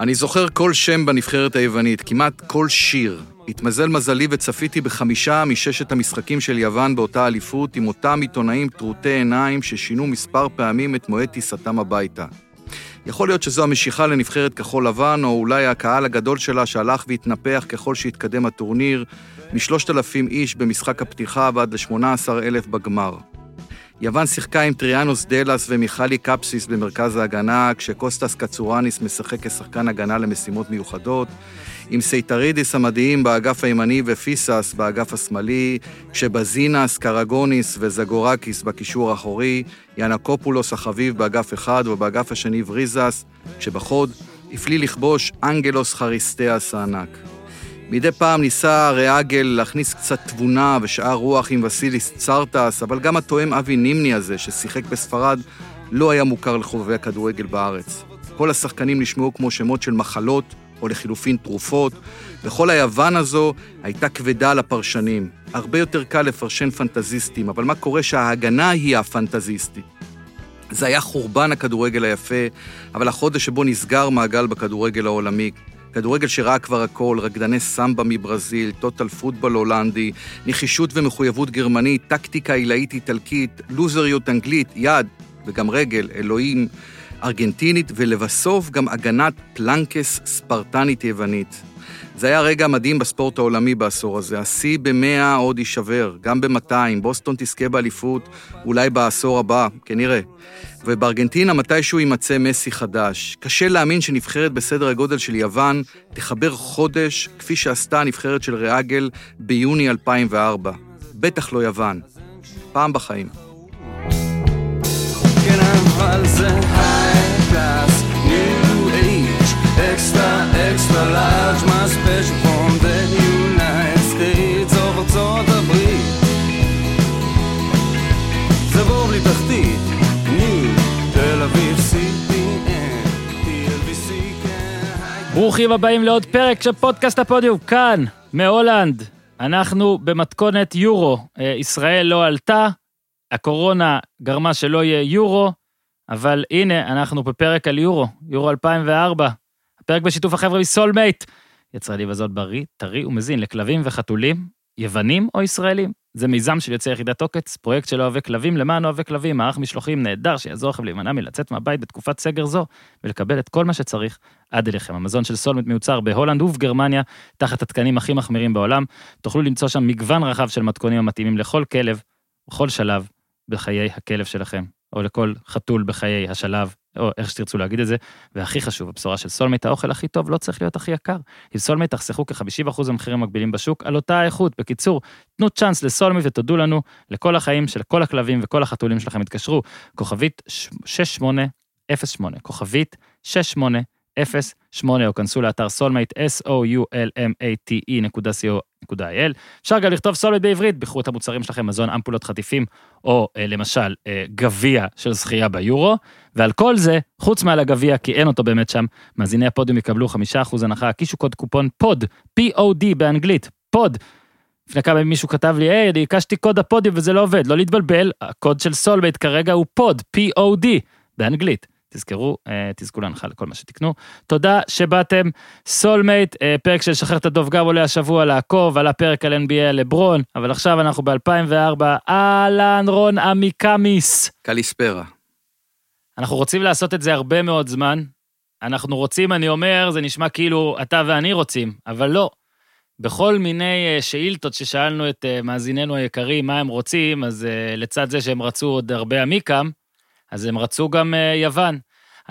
אני זוכר כל שם בנבחרת היוונית, כמעט כל שיר. התמזל מזלי וצפיתי בחמישה מששת המשחקים של יוון באותה אליפות, עם אותם עיתונאים טרוטי עיניים ששינו מספר פעמים את מועד טיסתם הביתה. יכול להיות שזו המשיכה לנבחרת כחול לבן, או אולי הקהל הגדול שלה שהלך והתנפח ככל שהתקדם הטורניר, משלושת אלפים איש במשחק הפתיחה ועד לשמונה עשר אלף בגמר. יוון שיחקה עם טריאנוס דלס ומיכלי קפסיס במרכז ההגנה, כשקוסטס קצורניס משחק כשחקן הגנה למשימות מיוחדות, עם סיטרידיס המדהים באגף הימני ופיסאס באגף השמאלי, כשבסינס, קרגוניס וזגורקיס בקישור האחורי, ינקופולוס החביב באגף אחד ובאגף השני וריזס, כשבחוד הפליא לכבוש אנגלוס חריסטיאס הענק. מדי פעם ניסה רהאגל להכניס קצת תבונה ושאר רוח עם וסיליס צרטס, אבל גם התואם אבי נימני הזה, ששיחק בספרד, לא היה מוכר לחובבי הכדורגל בארץ. כל השחקנים נשמעו כמו שמות של מחלות, או לחילופין תרופות, וכל היוון הזו הייתה כבדה על הפרשנים. הרבה יותר קל לפרשן פנטזיסטים, אבל מה קורה שההגנה היא הפנטזיסטית? זה היה חורבן הכדורגל היפה, אבל החודש שבו נסגר מעגל בכדורגל העולמי, כדורגל שראה כבר הכל, רקדני סמבה מברזיל, טוטל פוטבול הולנדי, נחישות ומחויבות גרמנית, טקטיקה עילאית איטלקית, לוזריות אנגלית, יד וגם רגל, אלוהים, ארגנטינית, ולבסוף גם הגנת פלנקס ספרטנית יוונית. זה היה רגע מדהים בספורט העולמי בעשור הזה. השיא ב-100 עוד יישבר, גם ב-200. בוסטון תזכה באליפות, אולי בעשור הבא, כנראה. ובארגנטינה מתישהו יימצא מסי חדש. קשה להאמין שנבחרת בסדר הגודל של יוון תחבר חודש, כפי שעשתה הנבחרת של ריאגל ביוני 2004. בטח לא יוון. פעם בחיים. כן, extra, extra large, my ברוכים הבאים לעוד פרק של פודקאסט הפודיום, כאן, מהולנד. אנחנו במתכונת יורו, אה, ישראל לא עלתה, הקורונה גרמה שלא יהיה יורו, אבל הנה, אנחנו בפרק על יורו, יורו 2004. הפרק בשיתוף החבר'ה מסולמייט. יצרני מזון בריא, טרי ומזין לכלבים וחתולים, יוונים או ישראלים. זה מיזם של יוצאי יחידת עוקץ, פרויקט של אוהבי כלבים למען אוהבי כלבים, מערך משלוחים נהדר שיעזור לכם להימנע מלצאת מהבית בתקופת סגר זו, ולקבל את כל מה שצריך עד אליכם. המזון של סולמייט מיוצר בהולנד ובגרמניה, תחת התקנים הכי מחמירים בעולם. תוכלו למצוא שם מגוון רחב של מתכונים המתאימים לכל כלב, בכל שלב, בחיי הכלב שלכם, או לכל חתול בחיי השלב, או איך שתרצו להגיד את זה. והכי חשוב, הבשורה של סולמייט, האוכל הכי טוב לא צריך להיות הכי יקר. עם סולמייט תחסכו כ-50% המחירים המקבילים בשוק על אותה האיכות. בקיצור, תנו צ'אנס לסולמייט ותודו לנו, לכל החיים של כל הכלבים וכל החתולים שלכם יתקשרו. כוכבית 6808, כוכבית 6808. 08 או כנסו לאתר סולמייט, s-o-u-l-m-a-t-e.co.il. אפשר גם לכתוב סולמייט בעברית, בחרו את המוצרים שלכם, מזון אמפולות חטיפים, או אה, למשל אה, גביע של זכייה ביורו, ועל כל זה, חוץ מעל הגביע, כי אין אותו באמת שם, מאזיני הפודיום יקבלו 5% הנחה, הקישו קוד קופון פוד, P-O-D באנגלית, פוד. לפני כמה ימים מישהו כתב לי, היי, אני הקשתי קוד הפודיום וזה לא עובד, לא להתבלבל, הקוד של סולמייט כרגע הוא פוד, P-O-D, באנגלית. תזכרו, אה, תזכו להנחה לכל מה שתקנו. תודה שבאתם, סולמייט, אה, פרק של שחרר את הדוב גב עולה השבוע לעקוב, עלה פרק על NBA לברון, אבל עכשיו אנחנו ב-2004, אהלן רון עמיקמיס. קליספרה. אנחנו רוצים לעשות את זה הרבה מאוד זמן. אנחנו רוצים, אני אומר, זה נשמע כאילו אתה ואני רוצים, אבל לא. בכל מיני אה, שאילתות ששאלנו את מאזיננו היקרים מה הם רוצים, אז לצד זה שהם רצו עוד הרבה עמיקם, אז הם רצו גם uh, יוון.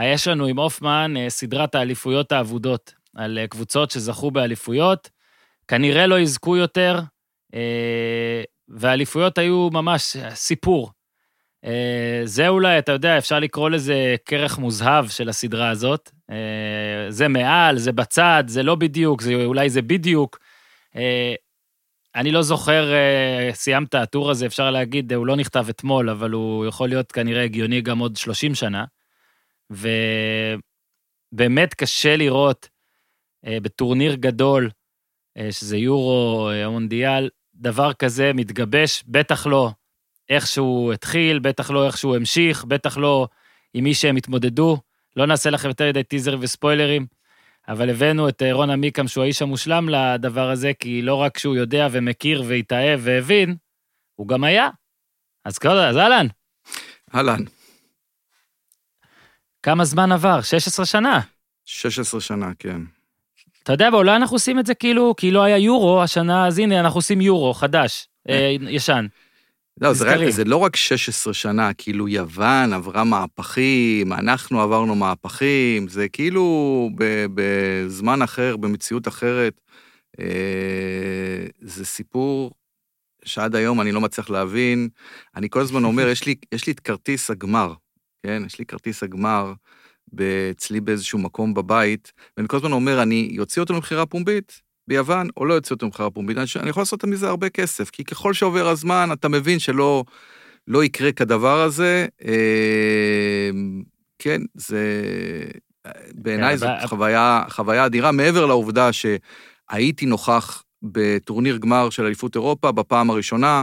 יש לנו עם הופמן uh, סדרת האליפויות האבודות, על uh, קבוצות שזכו באליפויות, כנראה לא יזכו יותר, והאליפויות היו ממש סיפור. זה אולי, אתה יודע, אפשר לקרוא לזה כרך מוזהב של הסדרה הזאת. זה מעל, זה בצד, זה לא בדיוק, זה, אולי זה בדיוק. אני לא זוכר, אה, סיימת הטור הזה, אפשר להגיד, הוא לא נכתב אתמול, אבל הוא יכול להיות כנראה הגיוני גם עוד 30 שנה. ובאמת קשה לראות אה, בטורניר גדול, אה, שזה יורו, המונדיאל, דבר כזה מתגבש, בטח לא איך שהוא התחיל, בטח לא איך שהוא המשיך, בטח לא עם מי שהם התמודדו. לא נעשה לכם יותר מדי טיזרים וספוילרים. אבל הבאנו את אה, רון עמיקם, שהוא האיש המושלם לדבר הזה, כי לא רק שהוא יודע ומכיר והתאהב והבין, הוא גם היה. אז כל אז אהלן, אהלן, כמה זמן עבר? 16 שנה. 16 שנה, כן. אתה יודע, אולי אנחנו עושים את זה כאילו, כי לא היה יורו השנה, אז הנה, אנחנו עושים יורו חדש, אה, ישן. לא, זה. רק, זה לא רק 16 שנה, כאילו יוון עברה מהפכים, אנחנו עברנו מהפכים, זה כאילו בזמן אחר, במציאות אחרת. אה, זה סיפור שעד היום אני לא מצליח להבין. אני כל הזמן אומר, יש לי, יש לי את כרטיס הגמר, כן? יש לי כרטיס הגמר אצלי באיזשהו מקום בבית, ואני כל הזמן אומר, אני אוציא אותו למכירה פומבית ביוון, או לא אוציא אותו למכירה פומבית. אני, יכול לעשות מזה הרבה כסף, כי ככל שעובר הזמן, אתה מבין שלא לא יקרה כדבר הזה. אה, כן, זה... בעיניי כן, זאת חוויה, חוויה אדירה, מעבר לעובדה שהייתי נוכח בטורניר גמר של אליפות אירופה בפעם הראשונה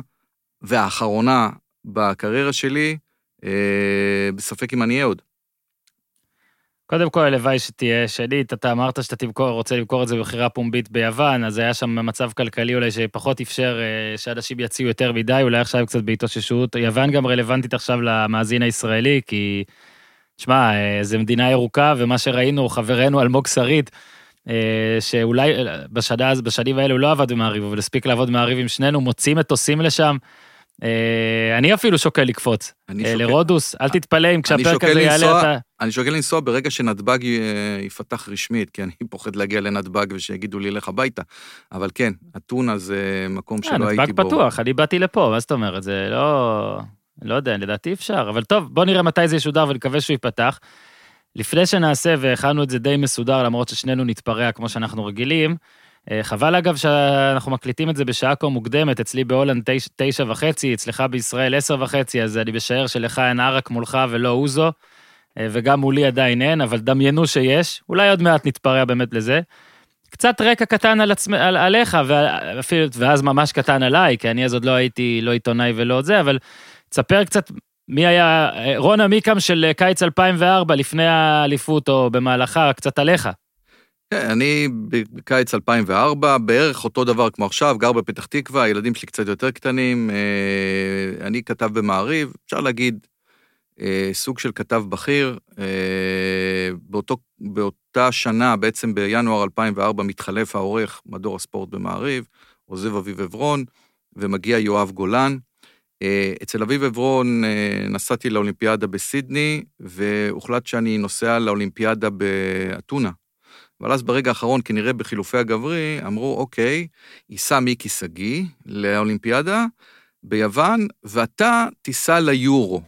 והאחרונה בקריירה שלי, אה, בספק אם אני אהיה עוד. קודם כל, הלוואי שתהיה שנית, אתה אמרת שאתה תמכור, רוצה למכור את זה במכירה פומבית ביוון, אז היה שם מצב כלכלי אולי שפחות אפשר אה, שאנשים יציעו יותר מדי, אולי עכשיו קצת בהתאוששות. יוון גם רלוונטית עכשיו למאזין הישראלי, כי, שמע, אה, זו מדינה ירוקה, ומה שראינו, חברנו אלמוג שריד, אה, שאולי אה, בשנה, בשנים האלו לא עבד במעריב, אבל הספיק לעבוד במעריב עם שנינו, מוצאים מטוסים לשם. אה, אני אפילו שוקל לקפוץ. אה, לרודוס, אל תתפלא אם כשהפרק הזה יעלה אתה... אני שוקל לנסוע ברגע שנתב"ג אה, ייפתח רשמית, כי אני פוחד להגיע לנתב"ג ושיגידו לי, לך הביתה. אבל כן, אתונה זה מקום אה, שלא הייתי נתב"ג בו. פתוח, אני באתי לפה, מה זאת אומרת? זה לא... לא יודע, לדעתי אפשר, אבל טוב, בוא נראה מתי זה ישודר ונקווה שהוא ייפתח. לפני שנעשה, והכנו את זה די מסודר, למרות ששנינו נתפרע כמו שאנחנו רגילים, אה, חבל אגב שאנחנו מקליטים את זה בשעה כה מוקדמת, אצלי בהולנד תשע, תשע וחצי, אצלך בישראל עשר וחצי, אז אני משער שלך אין ערק מולך ולא אוזו, אה, וגם מולי עדיין אין, אבל דמיינו שיש, אולי עוד מעט נתפרע באמת לזה. קצת רקע קטן על עצמי, על, עליך, ואפילו, ואז ממש קטן עליי, כי אני אז עוד לא הייתי לא עיתונאי ולא זה, אבל תספר קצת מי היה אה, רון עמיקם של אה, קיץ 2004, לפני האליפות או במהלכה, קצת עליך. כן, אני בקיץ 2004, בערך אותו דבר כמו עכשיו, גר בפתח תקווה, הילדים שלי קצת יותר קטנים. אה, אני כתב במעריב, אפשר להגיד, אה, סוג של כתב בכיר. אה, באותו, באותה שנה, בעצם בינואר 2004, מתחלף העורך מדור הספורט במעריב, עוזב אביב עברון, ומגיע יואב גולן. אצל אביב עברון נסעתי לאולימפיאדה בסידני, והוחלט שאני נוסע לאולימפיאדה באתונה. אבל אז ברגע האחרון, כנראה בחילופי הגברי, אמרו, אוקיי, ייסע מיקי שגיא לאולימפיאדה ביוון, ואתה תיסע ליורו.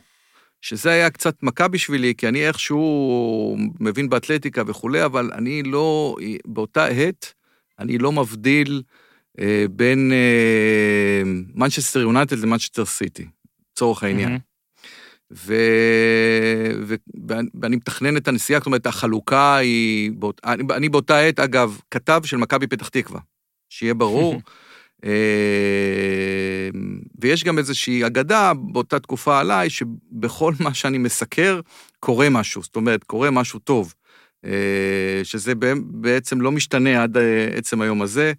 שזה היה קצת מכה בשבילי, כי אני איכשהו מבין באתלטיקה וכולי, אבל אני לא, באותה עת, אני לא מבדיל אה, בין אה, מנצ'סטר יונייטד למנצ'סטר סיטי, לצורך העניין. מהמם. ו... ו... ואני- מתכנן את הנסיעה, זאת אומרת, החלוקה היא... באות... אני, אני באותה עת, אגב, כתב של מכבי פתח תקווה, שיהיה ברור. אה, ויש גם איזושהי אגדה באותה תקופה עליי, שבכל מה שאני מסקר, קורה משהו, זאת אומרת, קורה משהו טוב. אה, שזה בעצם לא משתנה עד אה, עצם היום הזה.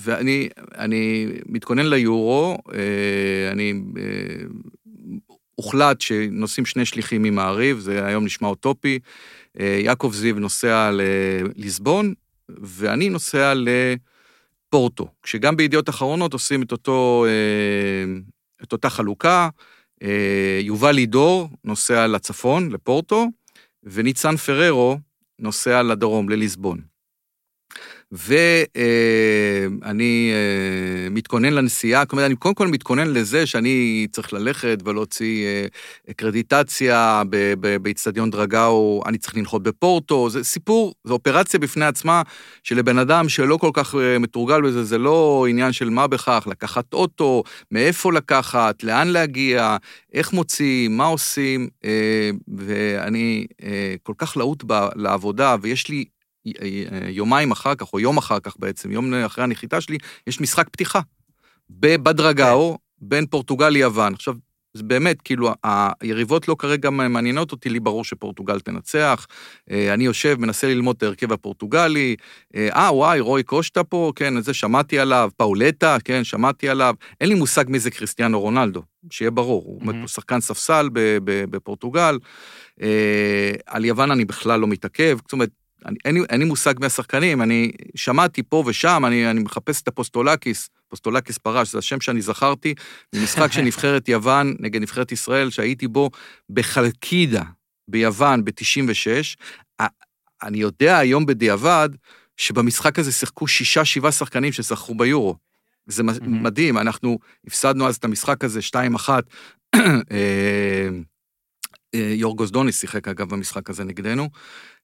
ואני אני מתכונן ליורו, אני... הוחלט שנוסעים שני שליחים ממעריב, זה היום נשמע אוטופי. אה, יעקב זיו נוסע לליסבון, ואני נוסע לפורטו. כשגם בידיעות אחרונות עושים את, אותו, אה, את אותה חלוקה, אה, יובל לידור נוסע לצפון, לפורטו, וניצן פררו נוסע לדרום, לליסבון. ואני אה, מתכונן לנסיעה, כלומר, אני קודם כל מתכונן לזה שאני צריך ללכת ולהוציא אה, קרדיטציה באיצטדיון דרגאו, אני צריך לנחות בפורטו, זה סיפור, זו אופרציה בפני עצמה, שלבן אדם שלא כל כך אה, מתורגל בזה, זה לא עניין של מה בכך, לקחת אוטו, מאיפה לקחת, לאן להגיע, איך מוציאים, מה עושים, ואני כל כך להוט לעבודה, ויש לי יומיים אחר כך, או יום אחר כך בעצם, יום אחרי הנחיתה שלי, יש משחק פתיחה. בבדרגאו, בין פורטוגל ליוון. עכשיו, זה באמת, כאילו, היריבות לא כרגע מעניינות אותי, לי ברור שפורטוגל תנצח. אה, אני יושב, מנסה ללמוד את ההרכב הפורטוגלי. אה, אה וואי, רוי קושטה פה, כן, זה שמעתי עליו. פאולטה, כן, שמעתי עליו. אין לי מושג מי זה קריסטיאנו רונלדו, שיהיה ברור. הוא mm-hmm. שחקן ספסל בפורטוגל. אה, על יוון אני בכלל לא מתעכב. זאת אומרת, אני, אין, לי, אין לי מושג מהשחקנים, אני שמעתי פה ושם, אני, אני מחפש את אפוסטולקיס, אפוסטולקיס פרש, זה השם שאני זכרתי, במשחק של נבחרת יוון נגד נבחרת ישראל, שהייתי בו בחלקידה ביוון ב-96. אני יודע היום בדיעבד, שבמשחק הזה שיחקו שישה, שבעה שחקנים שזכו ביורו. זה. מדהים, אנחנו הפסדנו אז את המשחק הזה 2-1. אה, יורגוס דוניס שיחק אגב במשחק הזה נגדנו.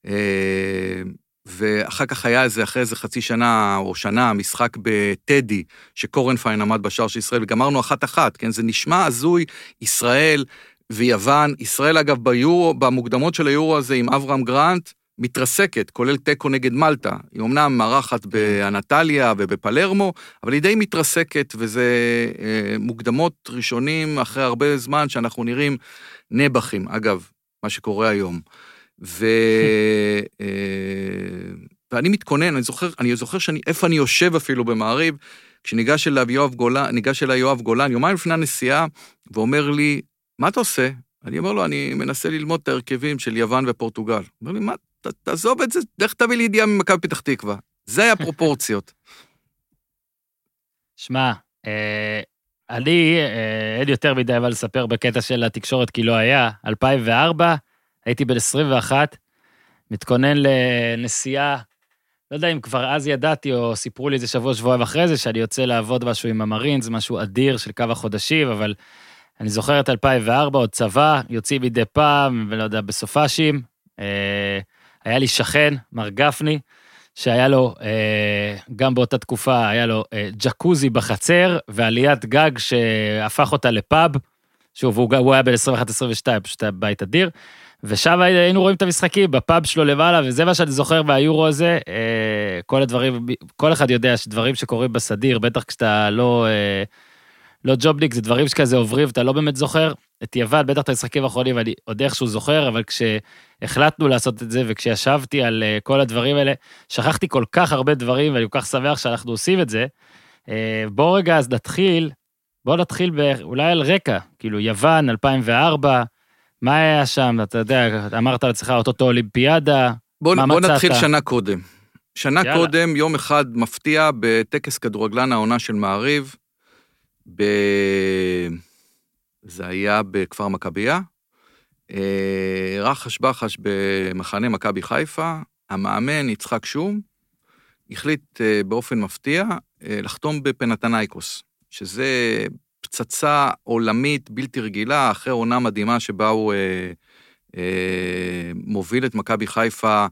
אה, ואחר כך היה איזה, אחרי איזה חצי שנה או שנה, משחק בטדי, שקורנפיין עמד בשער של ישראל, וגמרנו אחת-אחת, כן? זה נשמע הזוי, ישראל ויוון. ישראל, אגב, ביורו, במוקדמות של היורו הזה עם אברהם גרנט, מתרסקת, כולל תיקו נגד מלטה. היא אמנם מארחת באנטליה ובפלרמו, אבל היא די מתרסקת, וזה אה, מוקדמות ראשונים אחרי הרבה זמן שאנחנו נראים נבחים. אגב, מה שקורה היום. ו... אה, ואני מתכונן, אני זוכר, אני זוכר שאני, איפה אני יושב אפילו במעריב, כשניגש אליו יואב גולן, ניגש אליי יואב גולן, יומיים לפני הנסיעה, ואומר לי, מה אתה עושה? אני אומר לו, אני מנסה ללמוד את ההרכבים של יוון ופורטוגל. הוא אומר לי, מה, ת, תעזוב את זה, לך תביא לי ידיעה ממכבי פתח תקווה. זה היה פרופורציות. שמע, אה, אני, אה, אין יותר מדי מה לספר בקטע של התקשורת כי לא היה. 2004, הייתי בן 21, מתכונן לנסיעה, לא יודע אם כבר אז ידעתי או סיפרו לי איזה שבוע, שבועיים אחרי זה, שאני יוצא לעבוד משהו עם המרינס, משהו אדיר של כמה חודשים, אבל אני זוכר את 2004, עוד צבא, יוצאים מדי פעם, ולא יודע, בסופאשים. אה, היה לי שכן, מר גפני, שהיה לו, אה, גם באותה תקופה, היה לו אה, ג'קוזי בחצר ועליית גג שהפך אותה לפאב. שוב, הוא, הוא היה בין 21-22, פשוט היה בית אדיר. ושם היינו רואים את המשחקים בפאב שלו למעלה, וזה מה שאני זוכר מהיורו הזה. אה, כל הדברים, כל אחד יודע שדברים שקורים בסדיר, בטח כשאתה לא, אה, לא ג'ובניק, זה דברים שכזה עוברים ואתה לא באמת זוכר. את יוון, בטח את המשחקים האחרונים, אני עוד איכשהו זוכר, אבל כשהחלטנו לעשות את זה וכשישבתי על אה, כל הדברים האלה, שכחתי כל כך הרבה דברים ואני כל כך שמח שאנחנו עושים את זה. בואו רגע אז נתחיל, בואו נתחיל אולי על רקע, כאילו יוון, 2004, מה היה שם? אתה יודע, אמרת לעצמך, אותו אולימפיאדה, בוא, מה בוא מצאת? בוא נתחיל שנה קודם. שנה יאללה. קודם, יום אחד מפתיע, בטקס כדורגלן העונה של מעריב, ב... זה היה בכפר מכבייה, אה, רחש בחש במחנה מכבי חיפה, המאמן יצחק שום, החליט אה, באופן מפתיע אה, לחתום בפנתנייקוס, שזה פצצה עולמית בלתי רגילה, אחרי עונה מדהימה שבה הוא אה, אה, מוביל את מכבי חיפה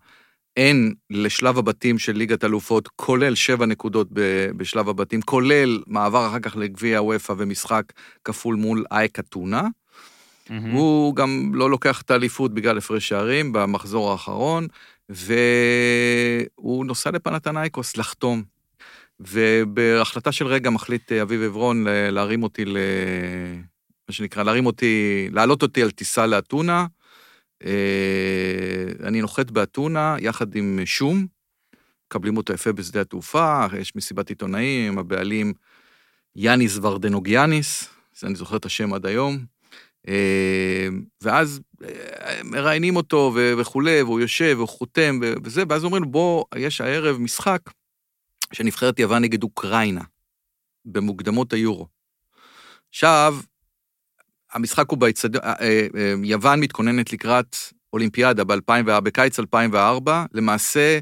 הן לשלב הבתים של ליגת אלופות, כולל שבע נקודות בשלב הבתים, כולל מעבר אחר כך לגביע הוופא ומשחק כפול מול אייק אתונה. Mm-hmm. הוא גם לא לוקח את האליפות בגלל הפרש שערים במחזור האחרון, והוא נוסע לפנתנייקוס לחתום. ובהחלטה של רגע מחליט אה, אביב עברון להרים אותי ל... מה שנקרא, להרים אותי, להעלות אותי על טיסה לאתונה. אה, אני נוחת באתונה יחד עם שום, מקבלים אותו יפה בשדה התעופה, יש מסיבת עיתונאים, הבעלים יאניס ורדנוגיאניס, אני זוכר את השם עד היום. אה, ואז מראיינים אותו וכולי, והוא יושב והוא חותם וזה, ואז אומרים לו, בוא, יש הערב משחק שנבחרת יוון נגד אוקראינה, במוקדמות היורו. עכשיו, המשחק הוא באצטדיון, אה, אה, אה, יוון מתכוננת לקראת אולימפיאדה ב-2004, בקיץ 2004, למעשה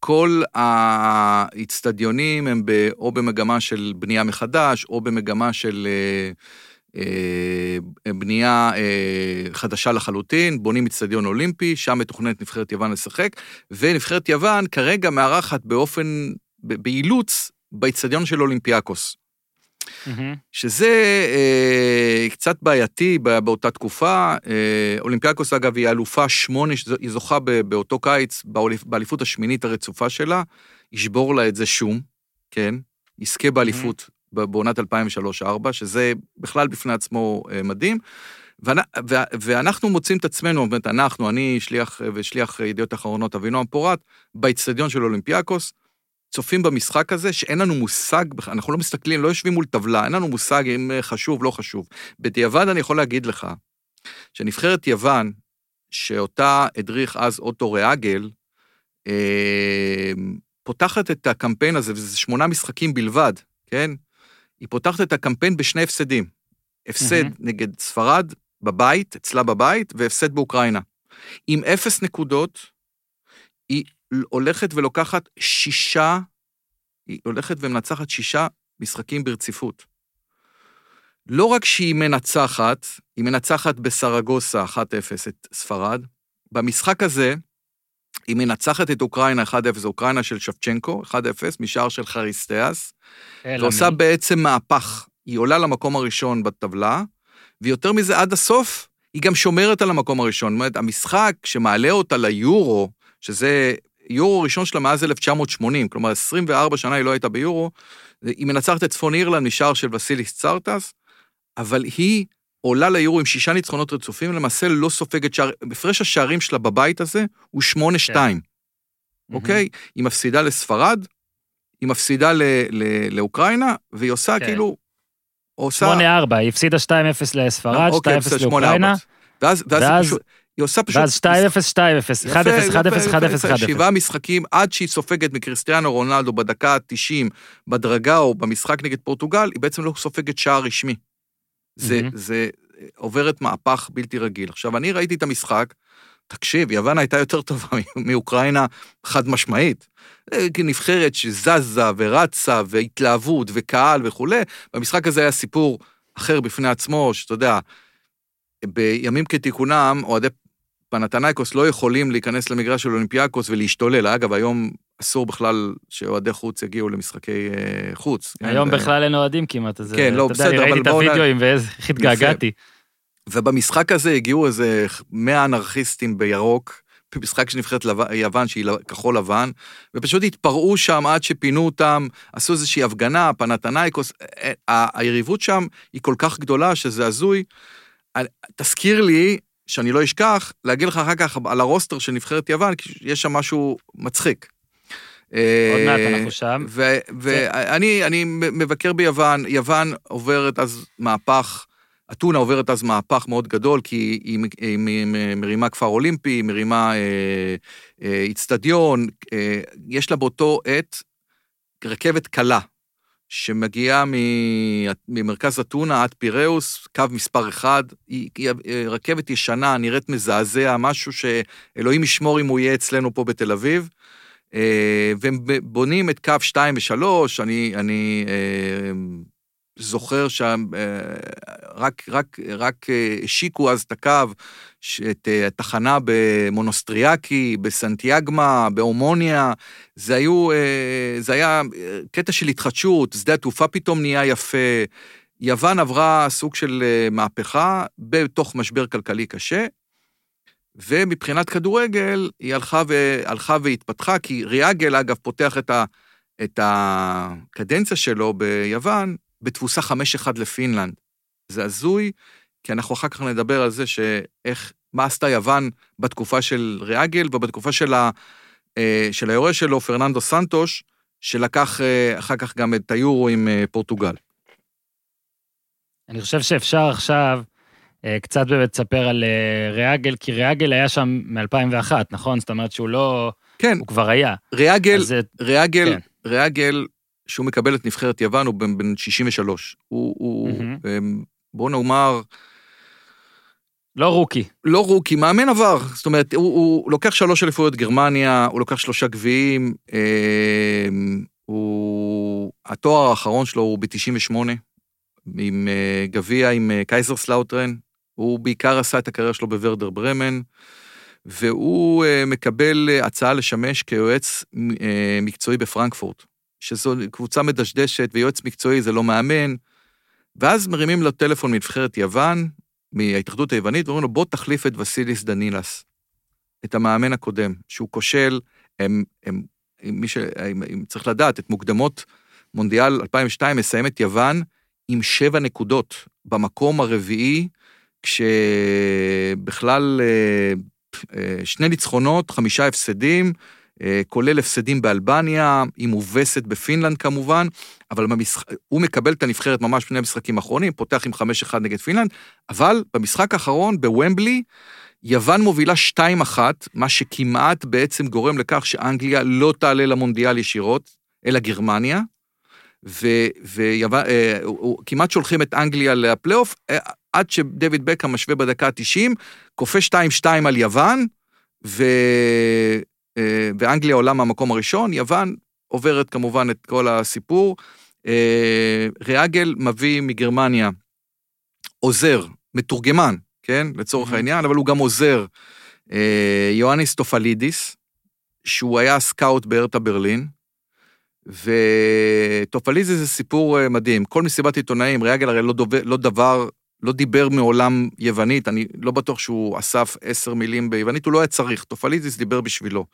כל האיצטדיונים הם ב, או במגמה של בנייה מחדש, או במגמה של בנייה חדשה לחלוטין, בונים איצטדיון אולימפי, שם מתוכננת נבחרת יוון לשחק, ונבחרת יוון כרגע מארחת באופן באילוץ באיצטדיון של אולימפיאקוס. Mm-hmm. שזה אה, קצת בעייתי באותה תקופה. אה, אולימפיאקוס, אגב, היא אלופה שמונה, היא זוכה באותו קיץ, באליפות השמינית הרצופה שלה, ישבור לה את זה שום, כן? יזכה באליפות mm-hmm. בעונת 2003-2004, שזה בכלל בפני עצמו אה, מדהים. ואנחנו מוצאים את עצמנו, זאת אומרת, אנחנו, אני שליח ושליח ידיעות אחרונות אבינועם פורת, באיצטדיון של אולימפיאקוס, צופים במשחק הזה, שאין לנו מושג, אנחנו לא מסתכלים, לא יושבים מול טבלה, אין לנו מושג אם חשוב, לא חשוב. בדיעבד אני יכול להגיד לך, שנבחרת יוון, שאותה הדריך אז אוטו ריאגל, אה, פותחת את הקמפיין הזה, וזה שמונה משחקים בלבד, כן? היא פותחת את הקמפיין בשני הפסדים. הפסד mm-hmm. נגד ספרד בבית, אצלה בבית, והפסד באוקראינה. עם אפס נקודות, היא הולכת ולוקחת שישה, היא הולכת ומנצחת שישה משחקים ברציפות. לא רק שהיא מנצחת, היא מנצחת בסרגוסה 1-0 את ספרד, במשחק הזה היא מנצחת את אוקראינה 1-0, אוקראינה של שבצ'נקו, 1-0, משער של חריסטיאס, ועושה בעצם מהפך. היא עולה למקום הראשון בטבלה, ויותר מזה, עד הסוף, היא גם שומרת על המקום הראשון. זאת אומרת, המשחק שמעלה אותה ליורו, שזה יורו ראשון שלה מאז 1980, כלומר 24 שנה היא לא הייתה ביורו, היא מנצחת את צפון אירלנד משער של וסיליס צרטס, אבל היא עולה ליורו עם שישה ניצחונות רצופים, למעשה לא סופגת שער, הפרש השערים שלה בבית הזה הוא 8-2, כן. אוקיי? היא מפסידה לספרד, היא מפסידה ל- ל- לאוקראינה, והיא עושה כן. כאילו... עושה... 8-4, היא הפסידה 2-0 לספרד, 2-0 אוקיי, לאוקראינה. ואז, ואז, ואז פשוט, היא עושה פשוט... ואז 2-0, 2-0, 1-0, 1-0, 1-0, 1-0. שבעה משחקים עד שהיא סופגת מקריסטיאנו רונלדו בדקה ה-90 בדרגה או במשחק נגד פורטוגל, היא בעצם לא סופגת שער רשמי. זה, mm-hmm. זה עוברת מהפך בלתי רגיל. עכשיו, אני ראיתי את המשחק, תקשיב, יוון הייתה יותר טובה מאוקראינה חד משמעית. אה, נבחרת שזזה ורצה והתלהבות וקהל וכולי. במשחק הזה היה סיפור אחר בפני עצמו, שאתה יודע, בימים כתיקונם, אוהדי פנתנייקוס לא יכולים להיכנס למגרש של אולימפיאקוס ולהשתולל. אגב, היום אסור בכלל שאוהדי חוץ יגיעו למשחקי אה, חוץ. כן, היום בכלל אין אוהדים כמעט, אז כן, לא, בסדר, אבל בואו... ראיתי את הוידאוים ואיך התגעגעתי. ובמשחק הזה הגיעו איזה 100 אנרכיסטים בירוק, במשחק של נבחרת יוון שהיא כחול לבן, ופשוט התפרעו שם עד שפינו אותם, עשו איזושהי הפגנה, פנתנייקוס, אה, אה, היריבות שם היא כל כך גדולה שזה הזוי. תזכיר לי שאני לא אשכח, להגיד לך אחר כך על הרוסטר של נבחרת יוון, כי יש שם משהו מצחיק. עוד מעט אה, אנחנו שם. ואני מבקר ביוון, יוון עוברת אז מהפך, אתונה עוברת אז מהפך מאוד גדול, כי היא, היא, היא מרימה כפר אולימפי, היא מרימה איצטדיון, אה, אה, יש לה באותו עת רכבת קלה, שמגיעה ממרכז אתונה עד פיראוס, קו מספר אחד, היא, היא רכבת ישנה, נראית מזעזע, משהו שאלוהים ישמור אם הוא יהיה אצלנו פה בתל אביב. אה, והם בונים את קו 2 ו-3, אני, אני אה, זוכר שם, אה, רק, רק, רק השיקו אז את הקו, את התחנה במונוסטריאקי, בסנטיאגמה, באומוניה, זה, היו, זה היה קטע של התחדשות, שדה התעופה פתאום נהיה יפה. יוון עברה סוג של מהפכה בתוך משבר כלכלי קשה, ומבחינת כדורגל, היא הלכה, ו... הלכה והתפתחה, כי ריאגל, אגב, פותח את, ה... את הקדנציה שלו ביוון בתבוסה 5-1 לפינלנד. זה הזוי, כי אנחנו אחר כך נדבר על זה שאיך, מה עשתה יוון בתקופה של ריאגל ובתקופה של, ה... אה, של היורש שלו, פרננדו סנטוש, שלקח אה, אחר כך גם את היורו עם אה, פורטוגל. אני חושב שאפשר עכשיו קצת באמת תספר על ריאגל, כי ריאגל היה שם מ-2001, נכון? זאת אומרת שהוא לא... כן. הוא כבר היה. ריאגל, רהאגל, כן. רהאגל, שהוא מקבל את נבחרת יוון, הוא בן, בן 63. הוא, הוא mm-hmm. בוא נאמר... לא רוקי. לא רוקי, מאמן עבר. זאת אומרת, הוא, הוא לוקח שלוש אליפויות גרמניה, הוא לוקח שלושה גביעים, אה, הוא... התואר האחרון שלו הוא ב-98, עם אה, גביע עם אה, קייזרסלאוטרן, הוא בעיקר עשה את הקריירה שלו בוורדר ברמן, והוא אה, מקבל אה, הצעה לשמש כיועץ אה, מקצועי בפרנקפורט, שזו קבוצה מדשדשת, ויועץ מקצועי זה לא מאמן, ואז מרימים לו טלפון מנבחרת יוון, מההתאחדות היוונית, ואומרים לו, בוא תחליף את וסיליס דנילס, את המאמן הקודם, שהוא כושל, הם, הם, מי ש... הם, הם צריך לדעת, את מוקדמות מונדיאל 2002 מסיים את יוון עם שבע נקודות, במקום הרביעי, כשבכלל אה, אה, שני ניצחונות, חמישה הפסדים, כולל הפסדים באלבניה, היא מובסת בפינלנד כמובן, אבל במשח... הוא מקבל את הנבחרת ממש שני משחקים אחרונים, פותח עם 5-1 נגד פינלנד, אבל במשחק האחרון בוומבלי, יוון מובילה 2-1, מה שכמעט בעצם גורם לכך שאנגליה לא תעלה למונדיאל ישירות, אלא גרמניה, וכמעט שולחים את אנגליה לפלייאוף, אה, עד שדויד בקהאם משווה בדקה ה-90, כופה 2-2 על יוון. אה, ואנגליה עולה מהמקום הראשון, יוון עוברת כמובן את כל הסיפור. אה, רהאגל מביא מגרמניה עוזר, מתורגמן, כן, לצורך העניין, אבל הוא גם עוזר, אה, יואניס טופלידיס, שהוא היה סקאוט בהרטה ברלין, וטופלידיס זה סיפור מדהים. כל מסיבת עיתונאים, רהאגל הרי לא, דובר, לא דבר לא דיבר מעולם יוונית, אני לא בטוח שהוא אסף עשר מילים ביוונית, הוא לא היה צריך, טופלידיס דיבר בשבילו.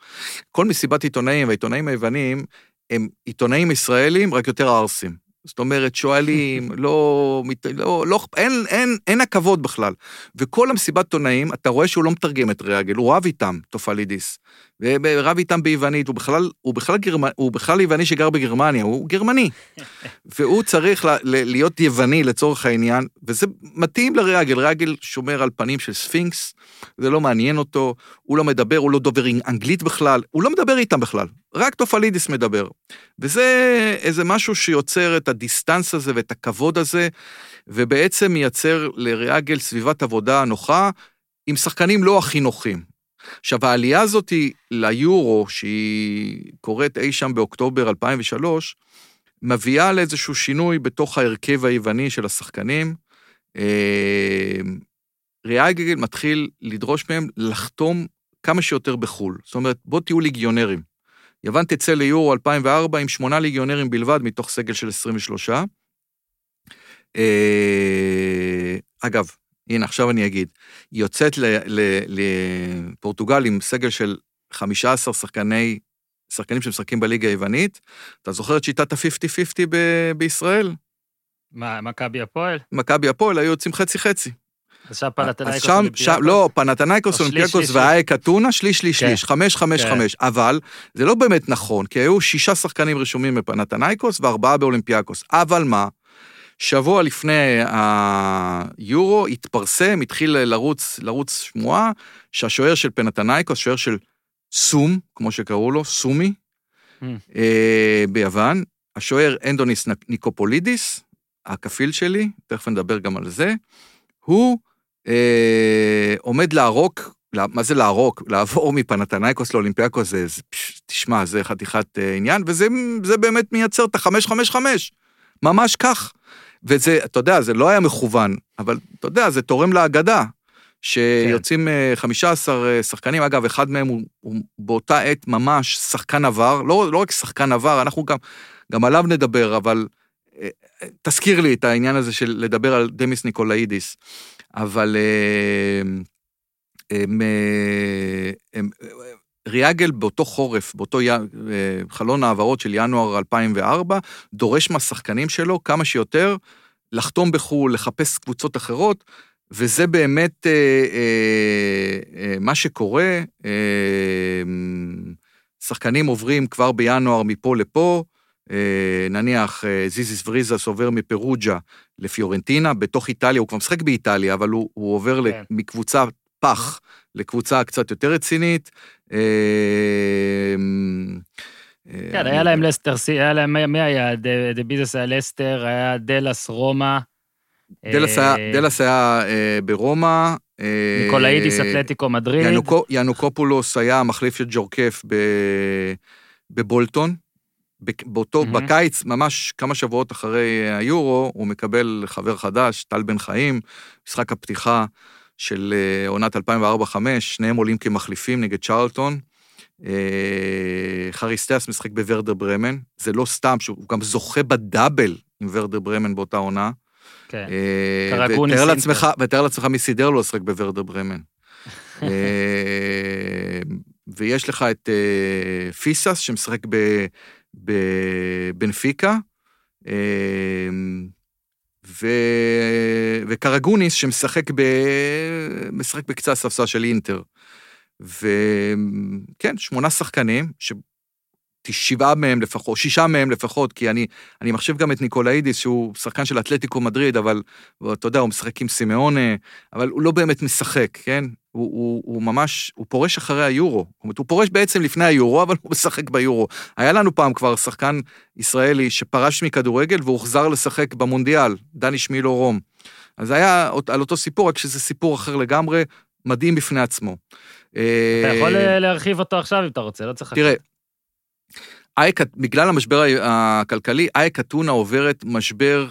כל מסיבת עיתונאים והעיתונאים היוונים הם עיתונאים ישראלים, רק יותר ערסים. זאת אומרת, שואלים, לא, לא, לא, אין, אין, אין עכבות בכלל. וכל המסיבת עיתונאים, אתה רואה שהוא לא מתרגם את רהאגל, הוא רב איתם, טופלידיס. ורב איתם ביוונית, הוא בכלל, הוא בכלל, גרמ... הוא בכלל יווני שגר בגרמניה, הוא גרמני. והוא צריך ל... ל... להיות יווני לצורך העניין, וזה מתאים לרהאגל, רהאגל שומר על פנים של ספינקס, זה לא מעניין אותו, הוא לא מדבר, הוא לא דובר אנגלית בכלל, הוא לא מדבר איתם בכלל, רק טופלידיס מדבר. וזה איזה משהו שיוצר את הדיסטנס הזה ואת הכבוד הזה, ובעצם מייצר לרהאגל סביבת עבודה נוחה, עם שחקנים לא הכי נוחים. עכשיו, העלייה הזאת ליורו, שהיא קורית אי שם באוקטובר 2003, מביאה לאיזשהו שינוי בתוך ההרכב היווני של השחקנים. אה, ריאגל מתחיל לדרוש מהם לחתום כמה שיותר בחו"ל. זאת אומרת, בואו תהיו ליגיונרים. יוון תצא ליורו 2004 עם שמונה ליגיונרים בלבד מתוך סגל של 23. אה, אגב, הנה, עכשיו אני אגיד. היא יוצאת לפורטוגל עם סגל של 15 שחקני, שחקנים שמשחקים בליגה היוונית. אתה זוכר את שיטת ה-50-50 בישראל? מה, מכבי הפועל? מכבי הפועל היו יוצאים חצי-חצי. אז שם פנאתינייקוס אולימפיאקוס? לא, פנאתינייקוס אולימפיאקוס ואא"ק אתונה, שליש, שליש, כן. שליש, חמש, חמש, כן. חמש. אבל זה לא באמת נכון, כי היו שישה שחקנים רשומים בפנאתינייקוס וארבעה באולימפיאקוס. אבל מה? שבוע לפני היורו התפרסם, התחיל לרוץ, לרוץ שמועה, שהשוער של פנאתינייקוס, שוער של סום, כמו שקראו לו, סומי, mm. אה, ביוון, השוער אנדוניס ניקופולידיס, הכפיל שלי, תכף נדבר גם על זה, הוא אה, עומד לערוק, מה זה לערוק? לעבור מפנאתינייקוס לאולימפיאקוס, זה, זה, תשמע, זה חתיכת אה, עניין, וזה באמת מייצר את החמש, חמש, חמש. ממש כך. וזה, אתה יודע, זה לא היה מכוון, אבל אתה יודע, זה תורם לאגדה, שיוצאים כן. 15 אה, אה, שחקנים, אגב, אחד מהם הוא, הוא באותה עת ממש שחקן עבר, לא, לא רק שחקן עבר, אנחנו גם, גם עליו נדבר, אבל אה, תזכיר לי את העניין הזה של לדבר על דמיס ניקולאידיס, אבל הם, הם, הם, ריאגל באותו חורף, באותו י... חלון העברות של ינואר 2004, דורש מהשחקנים שלו כמה שיותר לחתום בחו"ל, לחפש קבוצות אחרות, וזה באמת אה, אה, אה, מה שקורה. אה, שחקנים עוברים כבר בינואר מפה לפה, אה, נניח אה, זיזיס וריזס עובר מפרוג'ה לפיורנטינה, בתוך איטליה, הוא כבר משחק באיטליה, אבל הוא, הוא עובר כן. מקבוצה פח לקבוצה קצת יותר רצינית. אה, כן, היה להם לסטר, היה להם, מי היה? דביזאס היה לסטר, היה דלאס, רומא. דלאס היה אה, ברומא. ניקולאידיס, אתלטיקו מדריד. יאנקופולוס היה המחליף של ג'ורקף בבולטון. באותו, mm-hmm. בקיץ, ממש כמה שבועות אחרי היורו, הוא מקבל חבר חדש, טל בן חיים, משחק הפתיחה של אה, עונת 2004-2005, שניהם עולים כמחליפים נגד צ'רלטון. אה, חריסטאס משחק בוורדר ברמן, זה לא סתם, שהוא גם זוכה בדאבל עם וורדר ברמן באותה עונה. כן, קרגוניס אינטר. ותאר לעצמך מי סידר לו לשחק בוורדר ברמן. ויש לך את פיסס שמשחק בבנפיקה, ו... וקרגוניס שמשחק ב... משחק בקצה הספסל של אינטר. וכן, שמונה שחקנים, ש... שבעה מהם לפחות, שישה מהם לפחות, כי אני, אני מחשיב גם את ניקולאידיס, שהוא שחקן של אתלטיקו מדריד, אבל אתה יודע, הוא משחק עם סימאונה, אבל הוא לא באמת משחק, כן? הוא, הוא, הוא ממש, הוא פורש אחרי היורו. זאת אומרת, הוא פורש בעצם לפני היורו, אבל הוא משחק ביורו. היה לנו פעם כבר שחקן ישראלי שפרש מכדורגל והוחזר לשחק במונדיאל, דני שמילו רום. אז זה היה על אותו סיפור, רק שזה סיפור אחר לגמרי, מדהים בפני עצמו. אתה יכול אה, להרחיב אותו עכשיו אם אתה רוצה, לא צריך... תראה, אייק, בגלל המשבר הכלכלי, אייק אתונה עוברת משבר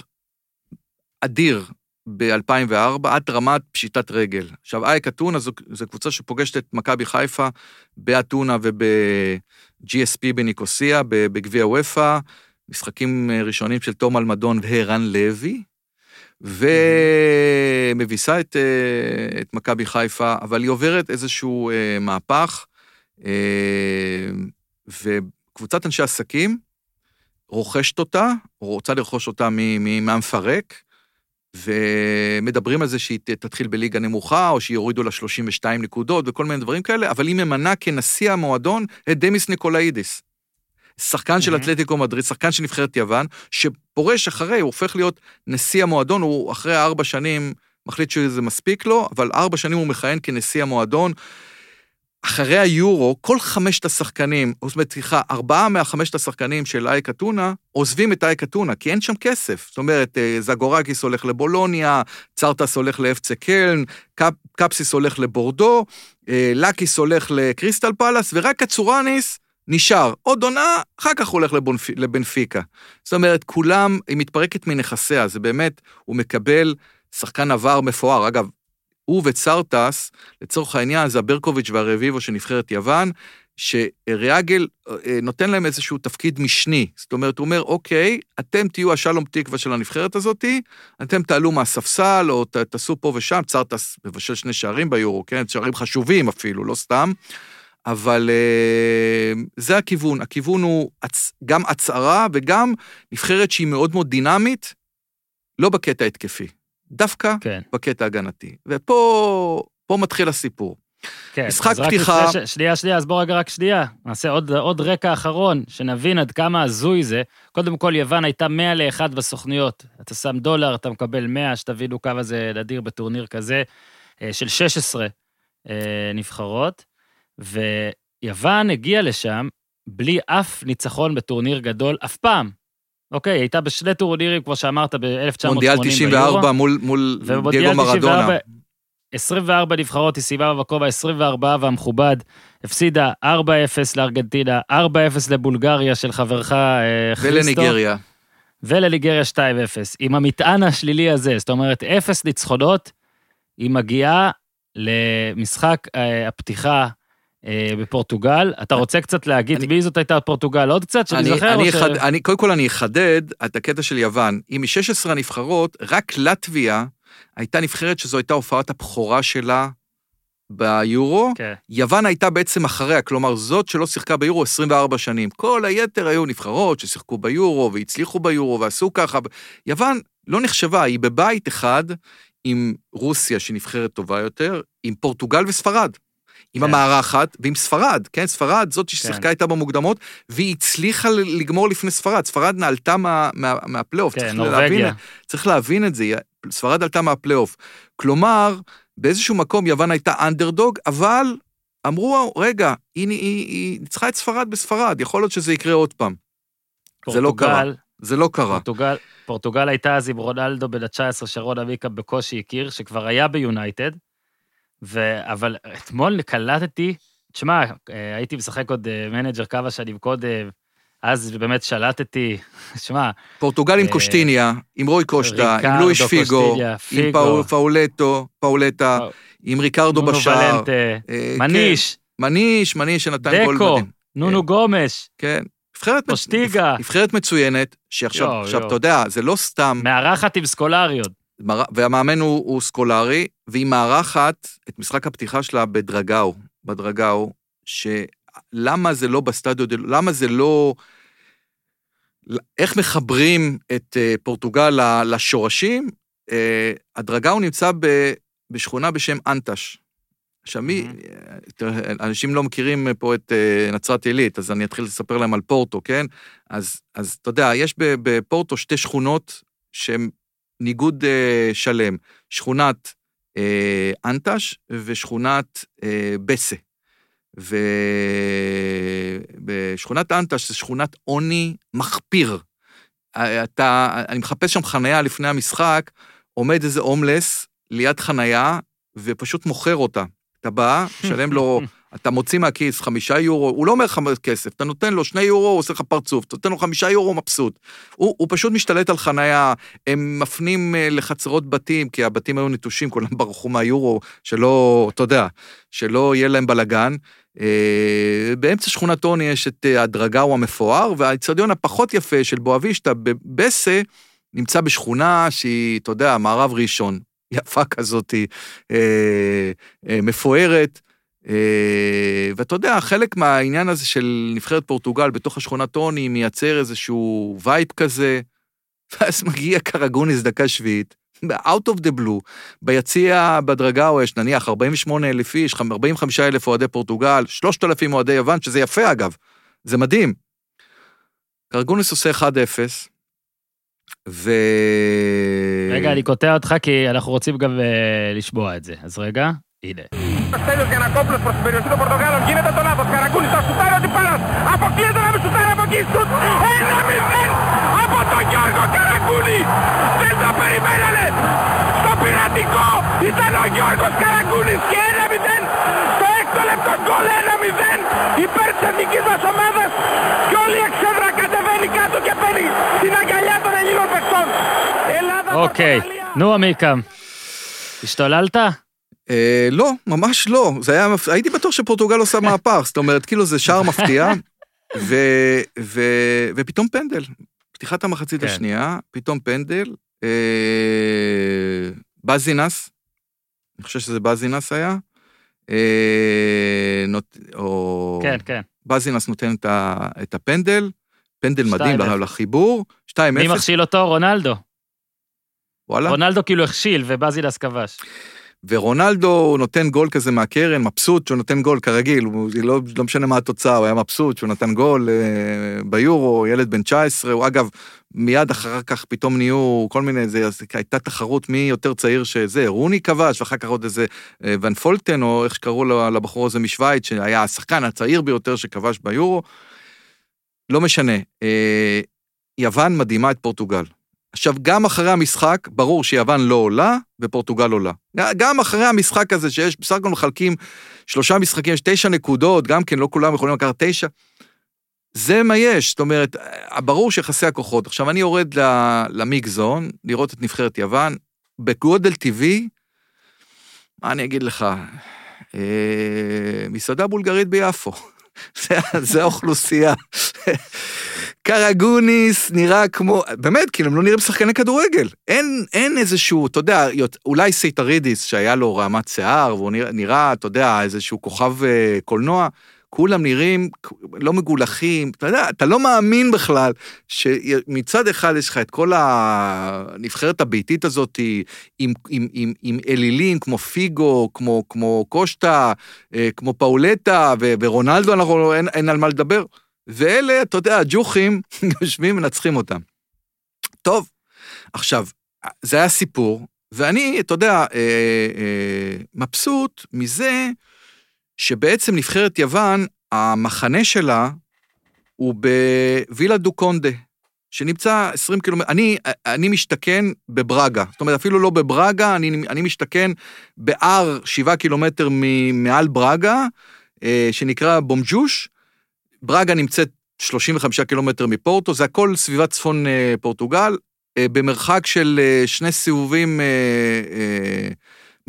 אדיר ב-2004 עד רמת פשיטת רגל. עכשיו, אייק אתונה זו, זו קבוצה שפוגשת את מכבי חיפה באתונה וב-GSP בניקוסיה, בגביע וופא, משחקים ראשונים של תום אלמדון וערן לוי, ומביסה את, את מכבי חיפה, אבל היא עוברת איזשהו אה, מהפך, אה, וקבוצת אנשי עסקים רוכשת אותה, או רוצה לרכוש אותה מהמפרק, ומדברים על זה שהיא תתחיל בליגה נמוכה, או שיורידו לה 32 נקודות וכל מיני דברים כאלה, אבל היא ממנה כנשיא המועדון את דמיס ניקולאידיס. שחקן של אתלטיקו מדריד, שחקן של נבחרת יוון, שפורש אחרי, הוא הופך להיות נשיא המועדון, הוא אחרי ארבע שנים מחליט שזה מספיק לו, אבל ארבע שנים הוא מכהן כנשיא המועדון. אחרי היורו, כל חמשת השחקנים, זאת אומרת, סליחה, ארבעה מהחמשת השחקנים של אייק אתונה עוזבים את אייק אתונה, כי אין שם כסף. זאת אומרת, אה, זגורקיס הולך לבולוניה, צרטס הולך לאפצה קלן, קפ, קפסיס הולך לבורדו, אה, לקיס הולך לקריסטל פלאס, ורק אצורניס נשאר. עוד עונה, אחר כך הולך לבונפ... לבנפיקה. זאת אומרת, כולם, היא מתפרקת מנכסיה, זה באמת, הוא מקבל שחקן עבר מפואר. אגב, הוא וצרטס, לצורך העניין, זה הברקוביץ' והרביבו של נבחרת יוון, שריאגל אה, נותן להם איזשהו תפקיד משני. זאת אומרת, הוא אומר, אוקיי, אתם תהיו השלום תקווה של הנבחרת הזאתי, אתם תעלו מהספסל, או ת, תעשו פה ושם, צרטס מבשל שני שערים ביורו, כן? שערים חשובים אפילו, לא סתם. אבל uh, זה הכיוון, הכיוון הוא. גם הצהרה וגם נבחרת שהיא מאוד מאוד דינמית, לא בקטע התקפי. דווקא כן. בקטע הגנתי. ופה מתחיל הסיפור. כן, משחק פתיחה... ש... שנייה, שנייה, אז בוא רגע רק שנייה. נעשה עוד, עוד רקע אחרון, שנבין עד כמה הזוי זה. קודם כל, יוון הייתה 100 ל-1 בסוכניות. אתה שם דולר, אתה מקבל 100, שתבינו כמה זה נדיר בטורניר כזה, אה, של 16 אה, נבחרות. ויוון הגיעה לשם בלי אף ניצחון בטורניר גדול אף פעם. אוקיי, הייתה בשני טורנירים, כמו שאמרת, ב-1980 מונדיאל 94 מול, מול דייגו מרדונה. 24 נבחרות, היא סיימה בכובע 24 והמכובד, הפסידה 4-0 לארגנטינה, 4-0 לבולגריה של חברך אה, חריסטו. ולניגריה. ולניגריה 2-0. עם המטען השלילי הזה, זאת אומרת, אפס ניצחונות, היא מגיעה למשחק אה, הפתיחה בפורטוגל. אתה רוצה קצת להגיד אני, מי זאת הייתה פורטוגל? עוד קצת, שאני זוכר? אני, ש... אני, קודם כל אני אחדד את הקטע של יוון. אם מ-16 הנבחרות, רק לטביה הייתה נבחרת שזו הייתה הופעת הבכורה שלה ביורו. Okay. כן. יוון הייתה בעצם אחריה, כלומר זאת שלא שיחקה ביורו 24 שנים. כל היתר היו נבחרות ששיחקו ביורו והצליחו ביורו ועשו ככה. יוון לא נחשבה, היא בבית אחד עם רוסיה שהיא נבחרת טובה יותר, עם פורטוגל וספרד. עם כן. המארחת ועם ספרד, כן? ספרד, זאת ששיחקה כן. איתה במוקדמות, והיא הצליחה לגמור לפני ספרד. ספרד נעלתה מה, מה, מהפלייאוף. כן, נורבגיה. צריך להבין את זה, ספרד עלתה מהפלייאוף. כלומר, באיזשהו מקום יוון הייתה אנדרדוג, אבל אמרו, רגע, היא, היא, היא, היא ניצחה את ספרד בספרד, יכול להיות שזה יקרה עוד פעם. פורטוגל, זה לא קרה. זה לא קרה. פורטוגל, פורטוגל הייתה אז עם רונלדו בן ה-19, שרון עמיקם בקושי הכיר, שכבר היה ביונייטד. ו... אבל אתמול קלטתי, תשמע, אה, הייתי משחק עוד אה, manager כמה שנים קודם, אז באמת שלטתי, שמע... פורטוגל עם אה, קושטיניה, עם רוי קושטה, עם לואיש פיגו, עם פאולטו, פאולטה, עם ריקרדו בשער. מניש. מניש, מניש שנתן גול מדהים. דקו, נונו גומש. כן. נבחרת, פושטיגה. נבחרת מצוינת, שעכשיו, עכשיו, אתה יודע, זה לא סתם... מארחת עם סקולריות. והמאמן הוא, הוא סקולרי, והיא מארחת את משחק הפתיחה שלה בדרגאו, בדרגאו, שלמה זה לא בסטדיו, למה זה לא איך מחברים את אה, פורטוגל לשורשים? אה, הדרגאו נמצא ב- בשכונה בשם אנטש. עכשיו, מי. תראה, אנשים לא מכירים פה את אה, נצרת עילית, אז אני אתחיל לספר להם על פורטו, כן? אז, אז אתה יודע, יש בפורטו שתי שכונות שהן ניגוד אה, שלם, שכונת אה, אנטש ושכונת אה, בסה. ובשכונת אנטש זו שכונת עוני מחפיר. אתה, אני מחפש שם חנייה לפני המשחק, עומד איזה הומלס ליד חנייה, ופשוט מוכר אותה. אתה בא, משלם לו, אתה מוציא מהכיס חמישה יורו, הוא לא אומר לך כסף, אתה נותן לו שני יורו, הוא עושה לך פרצוף, אתה נותן לו חמישה יורו, הוא מבסוט. הוא, הוא פשוט משתלט על חנייה, הם מפנים אה, לחצרות בתים, כי הבתים היו נטושים, כולם ברחו מהיורו, שלא, אתה יודע, שלא יהיה להם בלאגן. אה, באמצע שכונת עוני יש את אה, הדראגאו המפואר, והאיצטדיון הפחות יפה של בואבישטה בבסה, נמצא בשכונה שהיא, אתה יודע, מערב ראשון, יפה כזאת, מפוארת. אה, ואתה יודע, חלק מהעניין הזה של נבחרת פורטוגל בתוך השכונת עוני מייצר איזשהו vibe כזה, ואז מגיע קרגוניס דקה שביעית, out of the blue, ביציע בדרגאו יש נניח 48 אלף איש, 45 אלף אוהדי פורטוגל, 3,000 אוהדי יוון, שזה יפה אגב, זה מדהים. קרגוניס עושה 1-0, ו... רגע, אני קוטע אותך כי אנחנו רוצים גם אה, לשמוע את זה. אז רגע, είναι. Στέλιος προς την περιοχή των Πορτογάλων γίνεται το λάθος. Καρακούνης θα σουτάρει ο Τιπάρας. Να μην σουτάρει από εκεί. Σουτ 1-0 από τον Γιώργο Καρακούνη. Δεν το περιμένανε. Στο πειρατικό ήταν ο Γιώργος Καρακούνης και 1-0. Λεπτό γκολ 1-0 υπέρ της εθνικής μας και όλη η εξέδρα κατεβαίνει κάτω και παίρνει την αγκαλιά των Ελλήνων παιχτών. Ελλάδας, okay. Πορτογαλία. אה, לא, ממש לא. זה היה, הייתי בטוח שפורטוגל עושה מהפך, זאת אומרת, כאילו זה שער מפתיע, ו, ו, ופתאום פנדל. פתיחת המחצית כן. השנייה, פתאום פנדל. אה, בזינס, אני חושב שזה בזינס היה. אה, נות, או... כן, כן. בזינס נותן את, ה, את הפנדל, פנדל מדהים 2-0. לחיבור, 2-0, מי מכשיל אותו? רונלדו. וואלה. רונלדו כאילו הכשיל ובזילס כבש. ורונלדו נותן גול כזה מהקרן, מבסוט שהוא נותן גול כרגיל, הוא לא, לא משנה מה התוצאה, הוא היה מבסוט שהוא נתן גול אה, ביורו, ילד בן 19, הוא אגב, מיד אחר כך פתאום נהיו כל מיני, זה, הייתה תחרות מי יותר צעיר שזה, רוני כבש, ואחר כך עוד איזה אה, ון פולטן, או איך שקראו לבחור הזה משוויץ, שהיה השחקן הצעיר ביותר שכבש ביורו. לא משנה, אה, יוון מדהימה את פורטוגל. עכשיו, גם אחרי המשחק, ברור שיוון לא עולה ופורטוגל עולה. גם אחרי המשחק הזה, שיש, בסך הכל מחלקים שלושה משחקים, יש תשע נקודות, גם כן, לא כולם יכולים לקחת תשע. זה מה יש, זאת אומרת, ברור שיחסי הכוחות. עכשיו, אני יורד ל- ל mixed zone, לראות את נבחרת יוון, בגודל טבעי, מה אני אגיד לך? אה, מסעדה בולגרית ביפו. זה, האוכלוסייה. קרגוניס נראה כמו, באמת, כאילו, הם לא נראים שחקני כדורגל. אין, אין איזשהו, אתה יודע, אולי סייטרידיס, שהיה לו רעמת שיער, והוא נראה, נראה, אתה יודע, איזשהו כוכב אה, קולנוע, כולם נראים לא מגולחים, אתה יודע, אתה לא מאמין בכלל שמצד אחד יש לך את כל הנבחרת הביתית הזאת עם, עם, עם, עם אלילים כמו פיגו, כמו, כמו קושטה, אה, כמו פאולטה, ו- ורונלדו, אנחנו, אין, אין על מה לדבר. ואלה, אתה יודע, הג'וחים יושבים ומנצחים אותם. טוב, עכשיו, זה היה סיפור, ואני, אתה יודע, אה, אה, מבסוט מזה שבעצם נבחרת יוון, המחנה שלה הוא בווילה דו קונדה, שנמצא 20 קילומטר, אני, אני משתכן בברגה, זאת אומרת, אפילו לא בברגה, אני, אני משתכן בהר 7 קילומטר מעל ברגה, אה, שנקרא בומג'וש. ברגה נמצאת 35 קילומטר מפורטו, זה הכל סביבת צפון אה, פורטוגל, אה, במרחק של שני סיבובים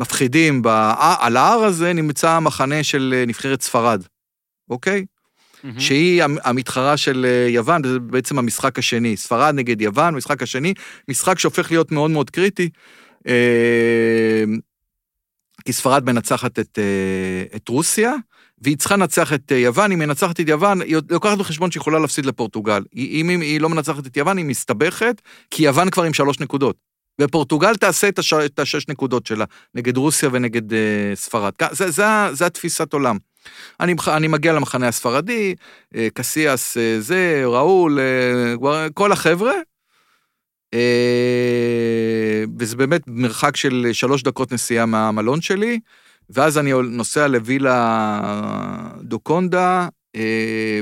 מפחידים. בע- על ההר הזה נמצא המחנה של אה, נבחרת ספרד, אוקיי? מהמם. שהיא המ- המתחרה של אה, יוון, זה בעצם המשחק השני. ספרד נגד יוון, המשחק השני, משחק שהופך להיות מאוד מאוד קריטי, אה, כי ספרד מנצחת את, אה, את רוסיה, והיא צריכה לנצח את אה, יוון, היא מנצחת את יוון, היא לוקחת בחשבון שהיא יכולה להפסיד לפורטוגל. היא- אם היא לא מנצחת את יוון, היא מסתבכת, כי יוון כבר עם שלוש נקודות. ופורטוגל תעשה את, הש... את השש נקודות שלה, נגד רוסיה ונגד uh, ספרד. זה, זה, זה התפיסת עולם. אני, אני מגיע למחנה הספרדי, אה, קסיאס אה, זה, ראול, אה, כל החבר'ה, אה, וזה באמת מרחק של שלוש דקות נסיעה מהמלון שלי, ואז אני נוסע לווילה דוקונדה, אה,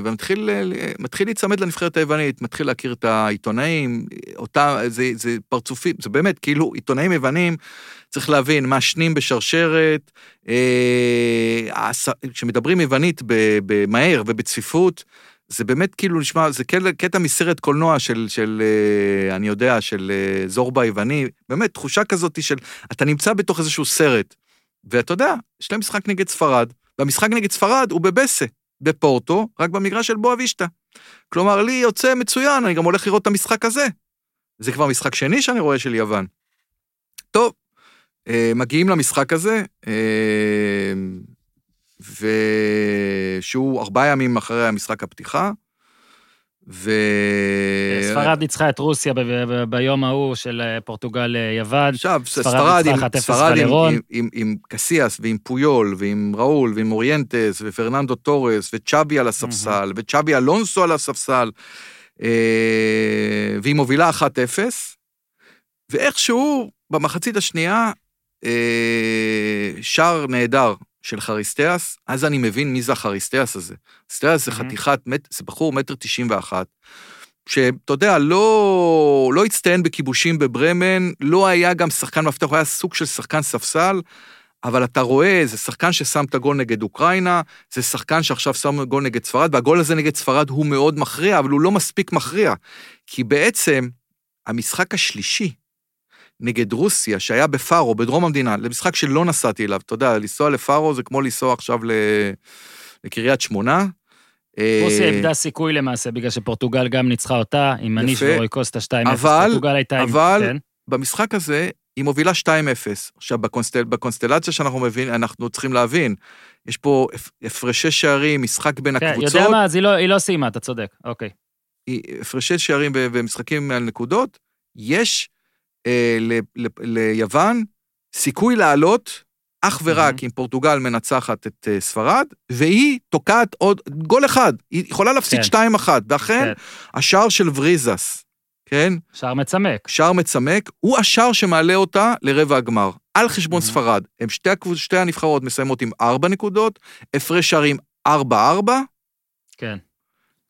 ומתחיל אה, להיצמד לנבחרת היוונית, מתחיל להכיר את העיתונאים, אותה, זה, זה פרצופים, זה באמת כאילו עיתונאים יוונים, צריך להבין, מעשנים בשרשרת, אה, כשמדברים יוונית במהר ובצפיפות, זה באמת כאילו נשמע, זה קטע, מסרט קולנוע של, של אה, אני יודע, של אה, זורבה היווני, באמת, תחושה כזאת של, אתה נמצא בתוך איזשהו סרט, ואתה יודע, יש להם משחק נגד ספרד, והמשחק נגד ספרד הוא בבסה, בפורטו, רק במגרש של בואה וישטה. כלומר, לי יוצא מצוין, אני גם הולך לראות את המשחק הזה. זה כבר משחק שני שאני רואה של יוון. טוב, אה, מגיעים למשחק הזה, אה, ושהוא ארבעה ימים אחרי המשחק הפתיחה, ו... ספרד ניצחה את רוסיה ב- ב- ביום ההוא של אה, פורטוגל אה. עכשיו, ספרד ספרד, עם, ניצחה 1-0 ספרד עם. עם, עם, עם קסיאס ועם פויול ועם ראול ועם אוריינטס ופרננדו טורס וצ'אבי על הספסל וצ'אבי אלונסו על הספסל, אה, והיא מובילה 1-0, ואיכשהו במחצית השנייה אה, שער נהדר של חריסטיאס, אז אני מבין מי זה החריסטיאס הזה. חריסטיאס זה. חתיכת, זה בחור מטר תשעים ואחת, שאתה יודע, לא, לא הצטיין בכיבושים בברמן, לא היה גם שחקן מפתח, הוא היה סוג של שחקן ספסל, אבל אתה רואה, זה שחקן ששם את הגול נגד אוקראינה, זה שחקן שעכשיו שם גול נגד ספרד, והגול הזה נגד ספרד הוא מאוד מכריע, אבל הוא לא מספיק מכריע. כי בעצם, המשחק השלישי נגד רוסיה, שהיה בפארו, בדרום המדינה, למשחק שלא נסעתי אליו, אתה יודע, לנסוע לפארו זה כמו לנסוע עכשיו. לקריית שמונה. רוסיה אה, איבדה סיכוי למעשה, בגלל שפורטוגל גם ניצחה אותה, עם מניש. ורוי קוסטה 2-0. אבל- פורטוגל הייתה עם... אבל- כן. במשחק הזה, היא מובילה 2-0. עכשיו, בקונסטל, בקונסטלציה שאנחנו מבין, אנחנו צריכים להבין, יש פה הפ- הפרשי שערים, משחק בין כן, הקבוצות, יודע מה, אז היא לא- היא לא סיימה, אתה צודק, אוקיי. הפרשי שערים במשחקים על נקודות, יש אה, ל, ל, ליוון סיכוי לעלות אך ורק. אם פורטוגל מנצחת את אה, ספרד, והיא תוקעת עוד גול אחד, היא יכולה להפסיד כן. 2-1, ואכן כן. השער של וריזס, כן? שער מצמק. שער מצמק, הוא השער שמעלה אותה לרבע הגמר, על חשבון Mhm. ספרד. הם שתי, הקבוצ- שתי הנבחרות מסיימות עם ארבע נקודות, הפרש שערים 4-4. כן.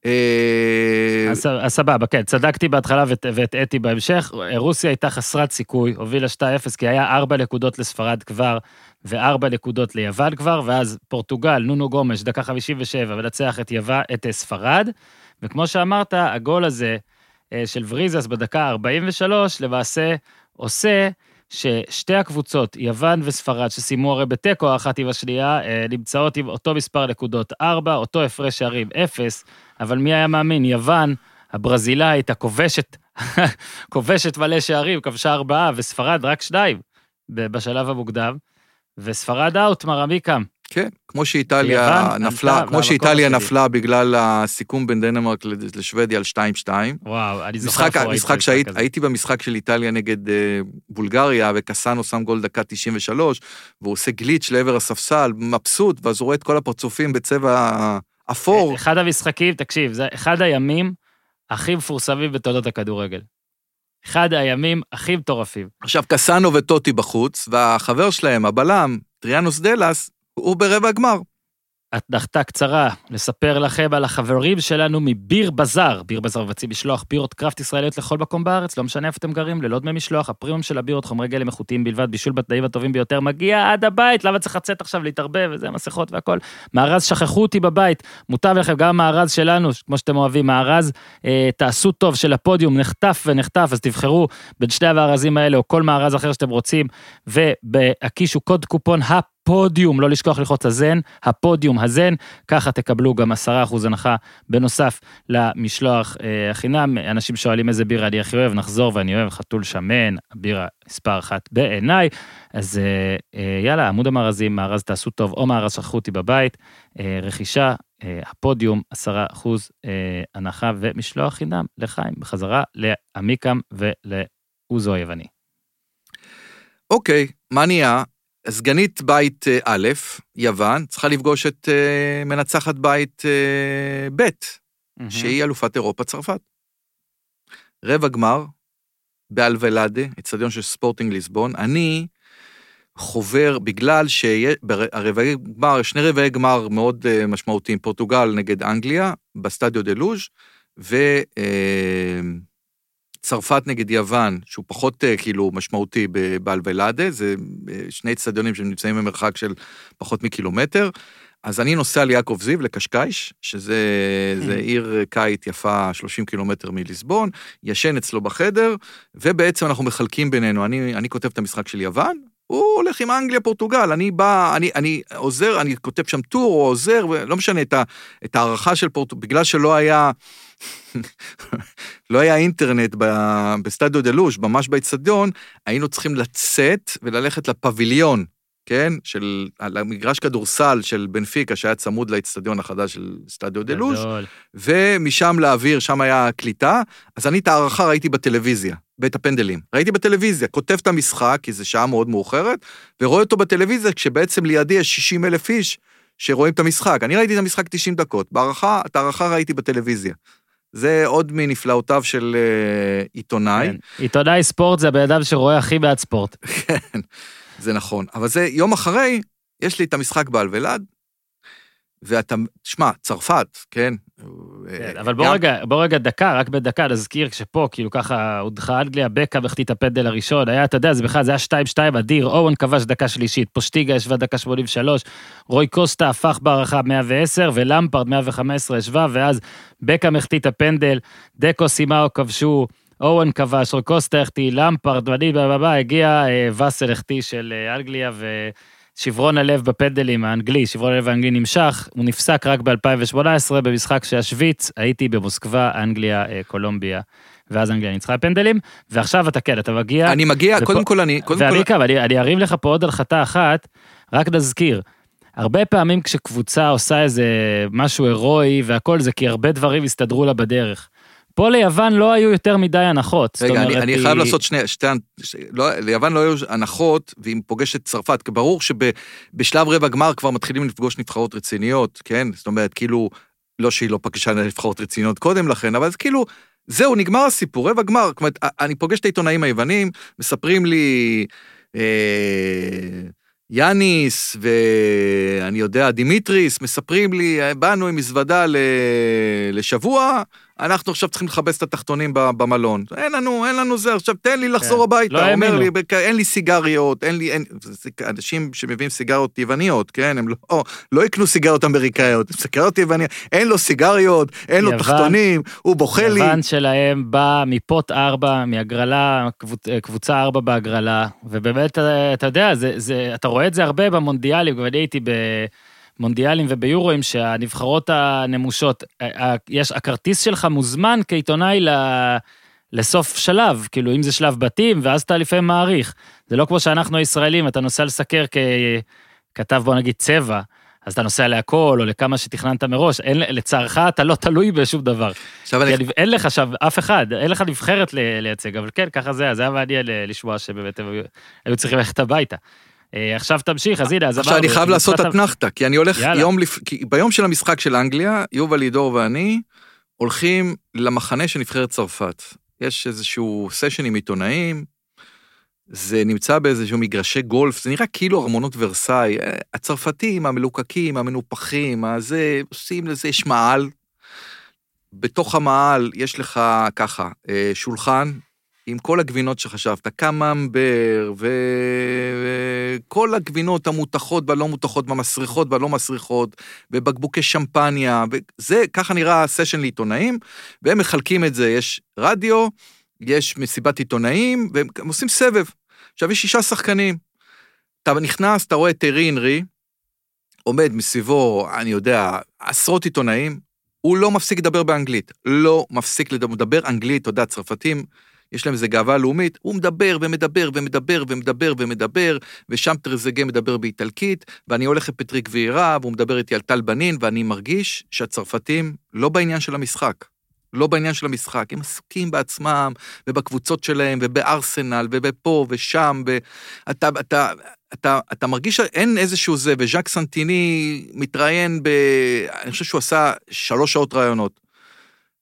אה, אז סבבה, כן, צדקתי בהתחלה והטעיתי בהמשך. רוסיה הייתה חסרת סיכוי, הובילה 2-0, כי היה 4 נקודות לספרד כבר, ו-4 נקודות ליוון כבר, ואז פורטוגל, נונו גומש, דקה 57, מנצח את, יוון, את אה, ספרד, וכמו שאמרת, הגול הזה אה, של וריזס בדקה 43, למעשה עושה ששתי הקבוצות, יוון וספרד, שסיימו הרי בתיקו האחת עם השנייה, נמצאות עם אותו מספר נקודות 4, אותו הפרש שערים 0, אבל מי היה מאמין? יוון, הברזילאית, הכובשת, כובשת מלא שערים, כבשה ארבעה, וספרד רק שניים בשלב המוקדם. וספרד אאוט, מר עמיקם. כן, כמו שאיטליה נפלה, כמו שאיטליה השני. נפלה בגלל הסיכום בין דנמרק לשוודיה על 2-2. וואו, אני זוכר איפה ראיתי משחק הזה. הייתי במשחק של איטליה נגד אה, בולגריה, וקסאנו שם גול דקה 93, והוא עושה גליץ' לעבר הספסל, מבסוט, ואז הוא רואה את כל הפרצופים בצבע אפור. אחד המשחקים, תקשיב, זה אחד הימים הכי מפורסמים בתולדות הכדורגל. אחד הימים הכי מטורפים. עכשיו, קסאנו וטוטי בחוץ, והחבר שלהם, הבלם, טריאנוס דלס, הוא ברבע הגמר. אתנחתה קצרה, לספר לכם על החברים שלנו מביר בזאר. ביר בזאר מבצעים משלוח בירות קראפט ישראליות לכל מקום בארץ, לא משנה איפה אתם גרים, ללא דמי משלוח, הפרימיום של הבירות, חומרי גלם איכותיים בלבד, בישול בתנאים הטובים ביותר, מגיע עד הבית, למה צריך לצאת עכשיו להתערבב וזה, מסכות והכל. מארז שכחו אותי בבית, מוטב לכם, גם המארז שלנו, כמו שאתם אוהבים, מארז, אה, תעשו טוב של הפודיום, נחטף ונחטף, אז תבחרו בין שני המארזים האלה או כל מארז אחר שאתם רוצים, ובהקישו קוד קופון הפ. הפודיום, לא לשכוח ללחוץ הזן, הפודיום הזן, ככה תקבלו גם 10% הנחה בנוסף למשלוח אה, החינם. אנשים שואלים איזה בירה אני הכי אוהב, נחזור ואני אוהב חתול שמן, הבירה מספר אחת בעיניי. אז אה, אה, יאללה, עמוד המארזים, מארז תעשו טוב, או מארז שכחו אותי בבית, אה, רכישה, אה, הפודיום, 10% אה, הנחה ומשלוח חינם לחיים, בחזרה לעמיקם ולאוזו היווני. אוקיי, מה נהיה? סגנית בית אה, א', יוון, צריכה לפגוש את אה, מנצחת בית אה, ב', שהיא אלופת אירופה צרפת. רבע גמר, באלוולדה, אצטדיון של ספורטינג ליסבון. אני חובר, בגלל שהרבעי גמר, שני רבעי גמר מאוד אה, משמעותיים, פורטוגל נגד אנגליה, בסטדיו דה לוז', וצרפת נגד יוון, שהוא פחות אה, כאילו משמעותי באלוולדה, זה אה, שני אצטדיונים שנמצאים במרחק של פחות מקילומטר. אז אני נוסע ליעקב זיו, לקשקאיש, שזה זה עיר קיט יפה 30 קילומטר מליסבון, ישן אצלו בחדר, ובעצם אנחנו מחלקים בינינו, אני, אני כותב את המשחק של יוון, הוא הולך עם אנגליה, פורטוגל, אני בא, אני, אני עוזר, אני כותב שם טור או עוזר, לא משנה, את, ה, את הערכה של פורטוגל, בגלל שלא היה, לא היה אינטרנט בסטדיו דה לוש, ממש באצטדיון, היינו צריכים לצאת וללכת לפביליון, כן? של, על המגרש כדורסל של בנפיקה, שהיה צמוד לאצטדיון החדש של סטדיו דה לוש, ומשם לאוויר, שם היה קליטה, אז אני את ההערכה ראיתי בטלוויזיה. ואת הפנדלים. ראיתי בטלוויזיה, כותב את המשחק, כי זו שעה מאוד מאוחרת, ורואה אותו בטלוויזיה, כשבעצם לידי יש 60 אלף איש שרואים את המשחק. אני ראיתי את המשחק 90 דקות, בהערכה, את ההערכה ראיתי בטלוויזיה. זה עוד מנפלאותיו של uh, עיתונאי. כן. עיתונאי ספורט זה הבן אדם שרואה הכי מעט ספורט. כן, זה נכון. אבל זה יום אחרי, יש לי את המשחק באלוולד, ואתה, תשמע, צרפת, כן? כן אבל בוא, גם... רגע, בוא רגע דקה, רק בדקה, נזכיר שפה, כאילו ככה, הודחה אנגליה, בקה החטיא את הפנדל הראשון, היה, אתה יודע, זה בכלל, זה היה 2-2 אדיר, אורן כבש דקה שלישית, פושטיגה ישבה דקה 83, רוי קוסטה הפך בהערכה 110, ולמפרד 115 ישבה, ואז בקה החטיא את הפנדל, דקו סימאו כבשו, אורן כבש, רוי קוסטה החטיא, למפרד, ואני, הגיע אה, ואסל החטיא של אה, אנגליה, ו... שברון הלב בפנדלים האנגלי, שברון הלב האנגלי נמשך, הוא נפסק רק ב-2018 במשחק שהשוויץ, הייתי במוסקבה, אנגליה, אה, קולומביה, ואז אנגליה ניצחה פנדלים, ועכשיו אתה כן, אתה מגיע... אני מגיע, קודם כל אני... ואני כל... אני, אני ארים לך פה עוד הנחתה אחת, רק נזכיר. הרבה פעמים כשקבוצה עושה איזה משהו הירואי והכל זה כי הרבה דברים הסתדרו לה בדרך. פה ליוון לא היו יותר מדי הנחות. רגע, אני, אני היא... חייב לעשות שני, שתי, לא, ליוון לא היו הנחות, והיא פוגשת צרפת, כי ברור שבשלב רבע גמר כבר מתחילים לפגוש נבחרות רציניות, כן? זאת אומרת, כאילו, לא שהיא לא פגשה נבחרות רציניות קודם לכן, אבל זה כאילו, זהו, נגמר הסיפור, רבע גמר. זאת אומרת, אני פוגש את העיתונאים היוונים, מספרים לי... אה, יאניס ואני יודע, דימיטריס, מספרים לי, באנו עם מזוודה לשבוע, אנחנו עכשיו צריכים לכבס את התחתונים במלון. אין לנו, אין לנו זה, עכשיו תן לי לחזור כן. הביתה. לא אומר לי, אין לי סיגריות, אין לי, אין, זה אנשים שמביאים סיגריות יווניות, כן? הם לא, לא יקנו סיגריות אמריקאיות, סיגריות יווניות, אין לו סיגריות, אין לו תחתונים, הוא בוכה לי. יוון שלהם בא מפוט ארבע, מהגרלה, קבוצה ארבע בהגרלה, ובאמת, אתה יודע, זה, זה, אתה רואה את זה הרבה במונדיאלים, ואני הייתי ב... מונדיאלים וביורואים שהנבחרות הנמושות, יש, הכרטיס שלך מוזמן כעיתונאי ל... לסוף שלב, כאילו אם זה שלב בתים, ואז אתה לפעמים מעריך. זה לא כמו שאנחנו הישראלים, אתה נוסע לסקר ככתב בוא נגיד צבע, אז אתה נוסע להכל, או לכמה שתכננת מראש, אין, לצערך אתה לא תלוי בשום דבר. עכשיו אני... אין לך עכשיו אף אחד, אין לך נבחרת לייצג, אבל כן, ככה זה, זה היה מעניין לשמוע שבאמת היו צריכים ללכת הביתה. אה, עכשיו תמשיך, אז הנה, אז אמרנו... עכשיו אני חייב לעשות אתנחתא, כי אני הולך יום לפ... כי ביום של המשחק של אנגליה, יובל לידור ואני הולכים למחנה של נבחרת צרפת. יש איזשהו סשן עם עיתונאים, זה נמצא באיזשהו מגרשי גולף, זה נראה כאילו ארמונות ורסאי. אה, הצרפתים, המלוקקים, המנופחים, הזה, עושים לזה, יש מעל. בתוך המעל יש לך ככה, אה, שולחן עם כל הגבינות שחשבת, קממבר וכל הגבינות המותחות והלא מותחות, והמסריחות והלא מסריחות, ובקבוקי שמפניה, וזה, ככה נראה הסשן לעיתונאים, והם מחלקים את זה, יש רדיו, יש מסיבת עיתונאים, והם עושים סבב. עכשיו יש שישה שחקנים. אתה נכנס, אתה רואה את טרי אנרי, עומד מסביבו, אני יודע, עשרות עיתונאים, הוא לא מפסיק לדבר באנגלית. לא מפסיק לדבר, אנגלית, אתה יודע, צרפתים, יש להם איזה גאווה לאומית, הוא מדבר ומדבר ומדבר ומדבר ומדבר, ושם טרזגה מדבר באיטלקית, ואני הולך לפטריק וירה, והוא מדבר איתי על טל בנין, ואני מרגיש שהצרפתים לא בעניין של המשחק. לא בעניין של המשחק, הם עסוקים בעצמם, ובקבוצות שלהם, ובארסנל, ובפה ושם, ואתה, אתה, אתה, אתה מרגיש שאין איזשהו זה, וז'אק סנטיני מתראיין ב... אני חושב שהוא עשה שלוש שעות ראיונות.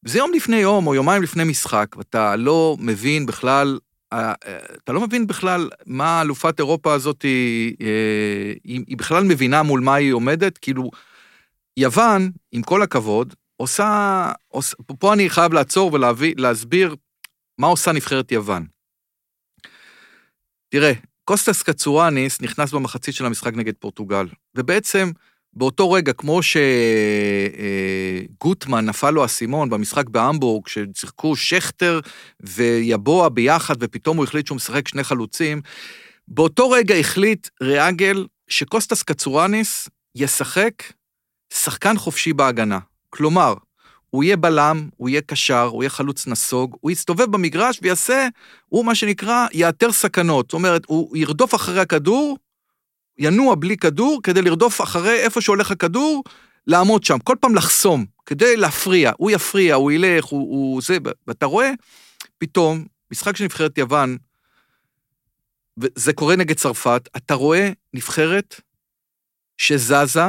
וזה יום לפני יום, או יומיים לפני משחק, ואתה לא מבין בכלל, אה, אתה לא מבין בכלל מה אלופת אירופה הזאת, היא, אה, היא, היא בכלל מבינה מול מה היא עומדת, כאילו, יוון, עם כל הכבוד, עושה, עושה פה אני חייב לעצור ולהסביר מה עושה נבחרת יוון. תראה, קוסטס קצורניס נכנס במחצית של המשחק נגד פורטוגל, ובעצם באותו רגע, כמו שגוטמן נפל לו האסימון במשחק בהמבורג, ששיחקו שכטר ויבוע ביחד, ופתאום הוא החליט שהוא משחק שני חלוצים, באותו רגע החליט ריאגל שקוסטס קצורניס ישחק שחקן חופשי בהגנה. כלומר, הוא יהיה בלם, הוא יהיה קשר, הוא יהיה חלוץ נסוג, הוא יסתובב במגרש ויעשה, הוא מה שנקרא, יאתר סכנות. זאת אומרת, הוא ירדוף אחרי הכדור, ינוע בלי כדור, כדי לרדוף אחרי איפה שהולך הכדור, לעמוד שם, כל פעם לחסום, כדי להפריע. הוא יפריע, הוא ילך, הוא, הוא זה, ואתה רואה, פתאום, משחק של נבחרת יוון, וזה קורה נגד צרפת, אתה רואה נבחרת שזזה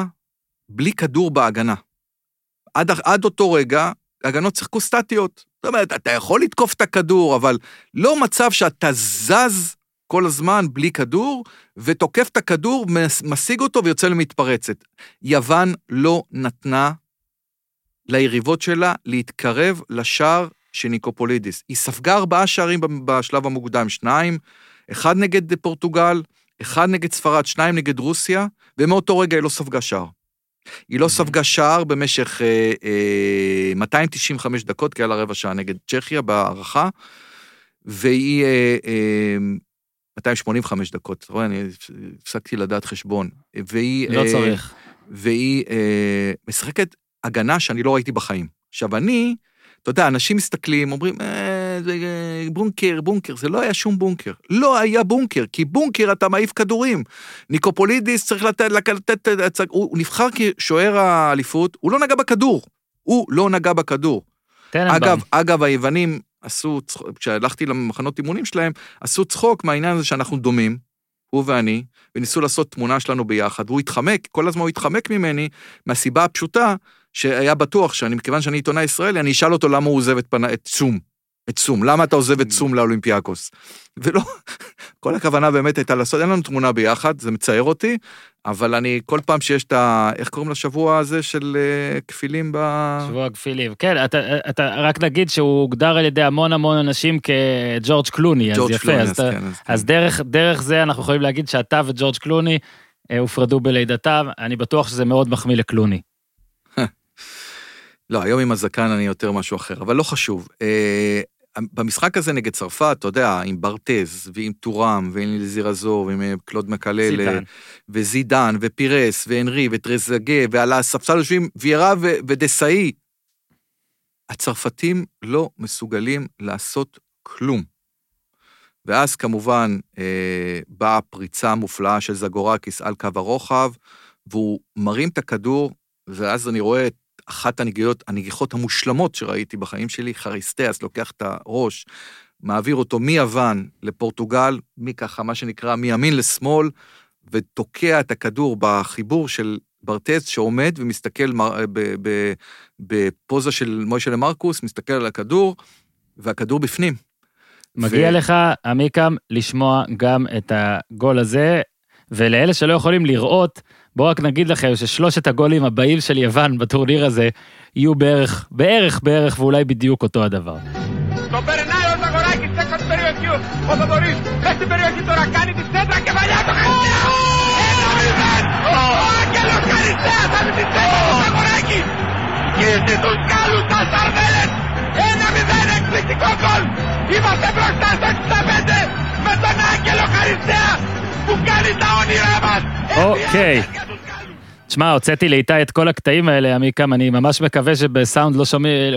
בלי כדור בהגנה. עד, עד אותו רגע, הגנות שיחקו סטטיות. זאת אומרת, אתה יכול לתקוף את הכדור, אבל לא מצב שאתה זז כל הזמן בלי כדור, ותוקף את הכדור, משיג אותו ויוצא למתפרצת. יוון לא נתנה ליריבות שלה להתקרב לשער של ניקופולידיס. היא ספגה ארבעה שערים בשלב המוקדם, שניים, אחד נגד פורטוגל, אחד נגד ספרד, שניים נגד רוסיה, ומאותו רגע היא לא ספגה שער. היא לא ספגה שער במשך אה, אה, 295 דקות, כי היה לה רבע שעה נגד צ'כיה בהערכה, והיא אה, אה, 285 דקות, אתה רואה, אני הפסקתי לדעת חשבון. והיא... לא אה, צריך. והיא אה, משחקת הגנה שאני לא ראיתי בחיים. עכשיו, אני, אתה יודע, אנשים מסתכלים, אומרים, אה, זה אה, בונקר, בונקר, זה לא היה שום בונקר. לא היה בונקר, כי בונקר אתה מעיף כדורים. ניקופולידיס צריך לתת, לתת, לתת הוא, הוא נבחר כשוער האליפות, הוא לא נגע בכדור. הוא לא נגע בכדור. אגב, אגב, היוונים עשו, כשהלכתי למחנות אימונים שלהם, עשו צחוק מהעניין הזה שאנחנו דומים, הוא ואני, וניסו לעשות תמונה שלנו ביחד, והוא התחמק, כל הזמן הוא התחמק ממני, מהסיבה הפשוטה, שהיה בטוח שאני, מכיוון שאני עיתונאי ישראלי, אני אשאל אותו למה הוא עוזב את, פנה, את צום. את סום, למה אתה עוזב את mm. לאולימפיאקוס? ולא, כל הכוונה באמת הייתה לעשות, אין לנו תמונה ביחד, זה מצער אותי, אבל אני, כל פעם שיש את ה... איך קוראים לשבוע הזה של uh, כפילים ב... שבוע כפילים, כן, אתה, אתה רק נגיד שהוא הוגדר על ידי המון המון אנשים כג'ורג' קלוני, אז יפה, אז, כן, אז, אז כן. דרך, דרך זה אנחנו יכולים להגיד שאתה וג'ורג' קלוני uh, הופרדו בלידתם, אני בטוח שזה מאוד מחמיא לקלוני. לא, היום עם הזקן אני יותר משהו אחר, אבל לא חשוב. במשחק הזה נגד צרפת, אתה יודע, עם ברטז, ועם טורם, ועם זירזור, ועם אה, קלוד מקלל, וזידן, ופירס, והנרי, וטרזגה, ועל הספסל יושבים ויירה ודסאי. הצרפתים לא מסוגלים לעשות כלום. ואז כמובן אה, באה פריצה מופלאה של זגורקיס על קו הרוחב, והוא מרים את הכדור, ואז אני רואה את אחת הנגיעות, הנגיחות המושלמות שראיתי בחיים שלי, חריסטיאס לוקח את הראש, מעביר אותו מיוון לפורטוגל, מככה, מה שנקרא, מימין לשמאל, ותוקע את הכדור בחיבור של ברטז שעומד ומסתכל בפוזה של מוישה למרקוס, מסתכל על הכדור, והכדור בפנים. מגיע ו... לך, עמיקם, לשמוע גם את הגול הזה, ולאלה שלא יכולים לראות, בואו רק נגיד לכם ששלושת הגולים הבאים של יוון בטורניר הזה יהיו בערך, בערך, בערך ואולי בדיוק אותו הדבר. Και τους καλούς τα Σαρδέλες Ένα μηδέν εκπληκτικό γκολ Είμαστε μπροστά στο 65 Με τον Άγγελο Χαριστέα אוקיי. תשמע, הוצאתי לאיתי את כל הקטעים האלה, עמיקם, אני ממש מקווה שבסאונד לא שומעים,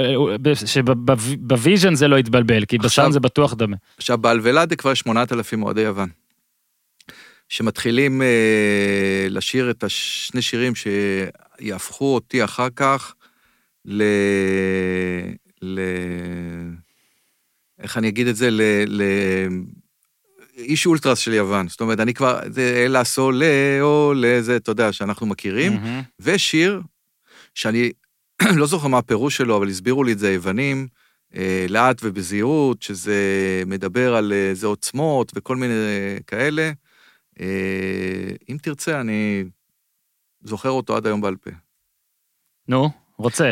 שבוויז'ן זה לא יתבלבל, כי בסאונד זה בטוח דומה. עכשיו, באלוולדה כבר 8,000 אוהדי יוון, שמתחילים אה, לשיר את השני שירים שיהפכו אותי אחר כך ל... ל... איך אני אגיד את זה? ל... ל... איש אולטרס של יוון. זאת אומרת, אני כבר, זה אלה סולאו, לזה, אתה יודע, שאנחנו מכירים. מהמם. ושיר, שאני לא זוכר מה הפירוש שלו, אבל הסבירו לי את זה היוונים, אה, לאט ובזהירות, שזה מדבר על איזה עוצמות וכל מיני כאלה. אה, אם תרצה, אני זוכר אותו עד היום בעל פה. נו, רוצה.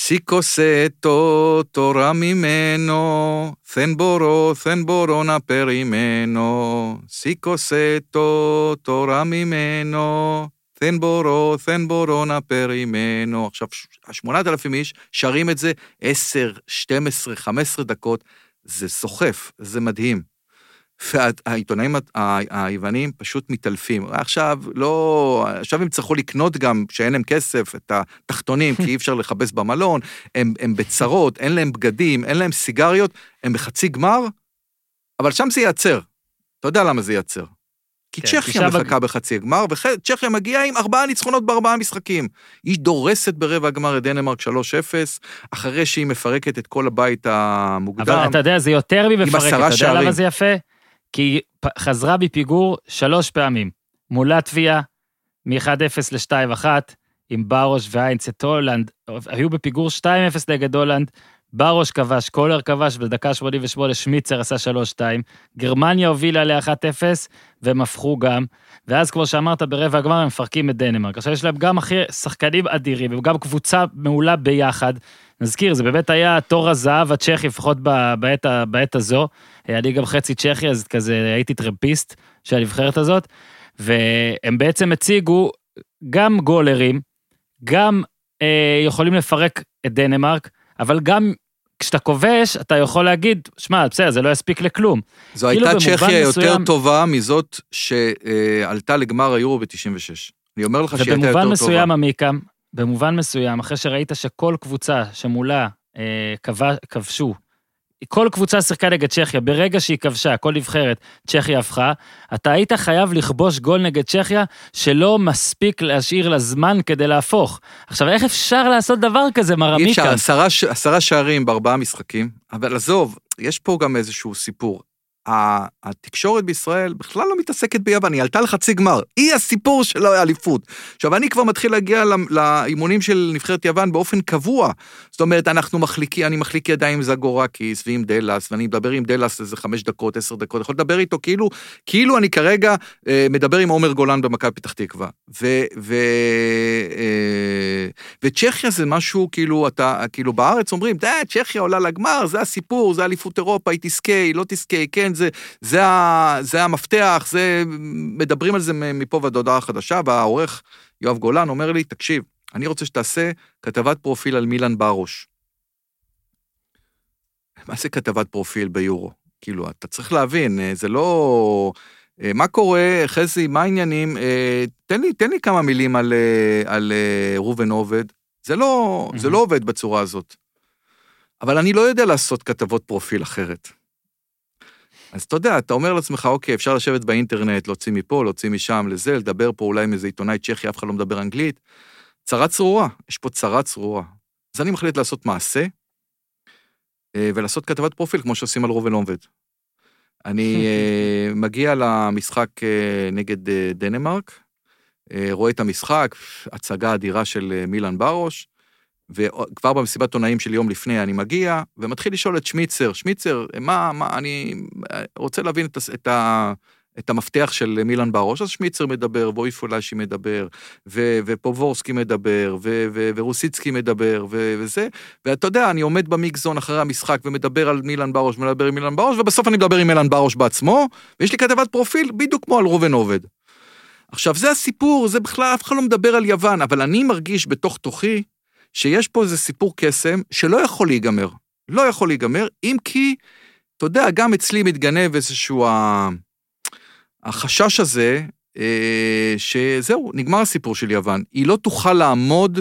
σήκωσέ το το γαμημένο, δεν μπορώ, δεν μπορώ να περιμένω. σήκωσέ το το γαμημένο, δεν μπορώ, δεν μπορώ να περιμένω. עכשיו, השמונת אלפים איש שרים את זה עשר, 12, 15 דקות, זה סוחף, זה מדהים. והעיתונאים היוונים פשוט מתעלפים. עכשיו, לא... עכשיו הם צריכו לקנות גם, שאין להם כסף, את התחתונים, כי אי אפשר לכבס במלון, הם, הם בצרות, אין להם בגדים, אין להם סיגריות, הם בחצי גמר, אבל שם זה ייעצר. אתה יודע למה זה ייעצר. כי כן, צ'כיה תשעה בג- מחכה בחצי הגמר, וצ'כיה מגיעה עם ארבעה ניצחונות בארבעה משחקים. היא דורסת ברבע הגמר את דנמרק 3-0, אחרי שהיא מפרקת את כל הבית המוקדם. אבל אתה יודע, זה יותר ממפרקת, אתה יודע. למה זה יפה? כי היא חזרה בפיגור שלוש פעמים. מול לטביה, מ-1-0 ל-2-1, עם ברוש ואיינץ את הולנד, היו בפיגור 2-0 נגד הולנד, ברוש כבש, קולר כבש, בדקה 88 שמיצר עשה 3-2, גרמניה הובילה ל-1-0, והם הפכו גם, ואז כמו שאמרת, ברבע הגמר הם מפרקים את דנמרק. עכשיו יש להם גם הכי שחקנים אדירים, וגם קבוצה מעולה ביחד. נזכיר, זה באמת היה תור הזהב הצ'כי, לפחות בעת, בעת הזו. אני גם חצי צ'כי, אז כזה הייתי טרמפיסט של הנבחרת הזאת, והם בעצם הציגו גם גולרים, גם אה, יכולים לפרק את דנמרק, אבל גם כשאתה כובש, אתה יכול להגיד, שמע, בסדר, זה לא יספיק לכלום. זו כאילו הייתה צ'כיה יותר מסוים- טובה מזאת שעלתה לגמר היורו ב-96. אני אומר לך שהיא הייתה יותר ובמובן טובה. מסוים, עמיקם, במובן מסוים, אחרי שראית שכל קבוצה שמולה אה, כבש, כבשו, כל קבוצה שיחקה נגד צ'כיה, ברגע שהיא כבשה, כל נבחרת, צ'כיה הפכה, אתה היית חייב לכבוש גול נגד צ'כיה שלא מספיק להשאיר לה זמן כדי להפוך. עכשיו, איך אפשר לעשות דבר כזה, מר אי אפשר? עשרה, עשרה שערים בארבעה משחקים, אבל עזוב, יש פה גם איזשהו סיפור. התקשורת בישראל בכלל לא מתעסקת ביוון, היא עלתה לחצי גמר, היא הסיפור של האליפות. עכשיו, אני כבר מתחיל להגיע לאימונים של נבחרת יוון באופן קבוע. זאת אומרת, אנחנו מחליקים, אני מחליק ידיים עם זגורקיס ועם דלס, ואני מדבר עם דלס איזה חמש דקות, עשר דקות, יכול לדבר איתו כאילו, כאילו אני כרגע אה, מדבר עם עומר גולן במכבי פתח תקווה. ו... ו אה, וצ'כיה זה משהו, כאילו, אתה, כאילו, בארץ אומרים, צ'כיה עולה לגמר, זה הסיפור, זה אליפות אירופה, היא תזכה, היא לא תזכה, כן, זה, זה, ה, זה המפתח, זה, מדברים על זה מפה ועד הודעה חדשה, והעורך יואב גולן אומר לי, תקשיב, אני רוצה שתעשה כתבת פרופיל על מילן ברוש. מה זה כתבת פרופיל ביורו? כאילו, אתה צריך להבין, אה, זה לא... אה, מה קורה, חזי, מה העניינים? אה, תן לי, תן לי כמה מילים על, על ראובן עובד. זה לא, זה Mhm. לא עובד בצורה הזאת. אבל אני לא יודע לעשות כתבות פרופיל אחרת. אז אתה יודע, אתה אומר לעצמך, אוקיי, אפשר לשבת באינטרנט, להוציא מפה, להוציא משם, לזה, לדבר פה אולי עם איזה עיתונאי צ'כי, אף אחד לא מדבר אנגלית. צרה צרורה, יש פה צרה צרורה. אז אני מחליט לעשות מעשה, אה, ולעשות כתבת פרופיל, כמו שעושים על ראובן עובד. אני אה, מגיע למשחק אה, נגד דנמרק, אה, רואה את המשחק, הצגה אדירה של מילן ברוש, וכבר במסיבת עונאים של יום לפני אני מגיע, ומתחיל לשאול את שמיצר, שמיצר, מה, מה, אני אה, רוצה להבין את, את, ה, את המפתח של מילן ברוש, אז שמיצר מדבר, ואויפולשי מדבר, ו, ופובורסקי מדבר, ו, ו, ורוסיצקי מדבר, ו, וזה, ואתה יודע, אני עומד במיקזון אחרי המשחק ומדבר על מילן ברוש, מדבר עם מילן ברוש, ובסוף אני מדבר עם מילן ברוש בעצמו, ויש לי כתבת פרופיל בדיוק כמו על ראובן עובד. עכשיו, זה הסיפור, זה בכלל, אף אחד לא מדבר על יוון, אבל אני מרגיש בתוך תוכי שיש פה איזה סיפור קסם שלא יכול להיגמר. לא יכול להיגמר, אם כי, אתה יודע, גם אצלי מתגנב איזשהו ה... החשש הזה, אה, שזהו, נגמר הסיפור של יוון. היא לא תוכל לעמוד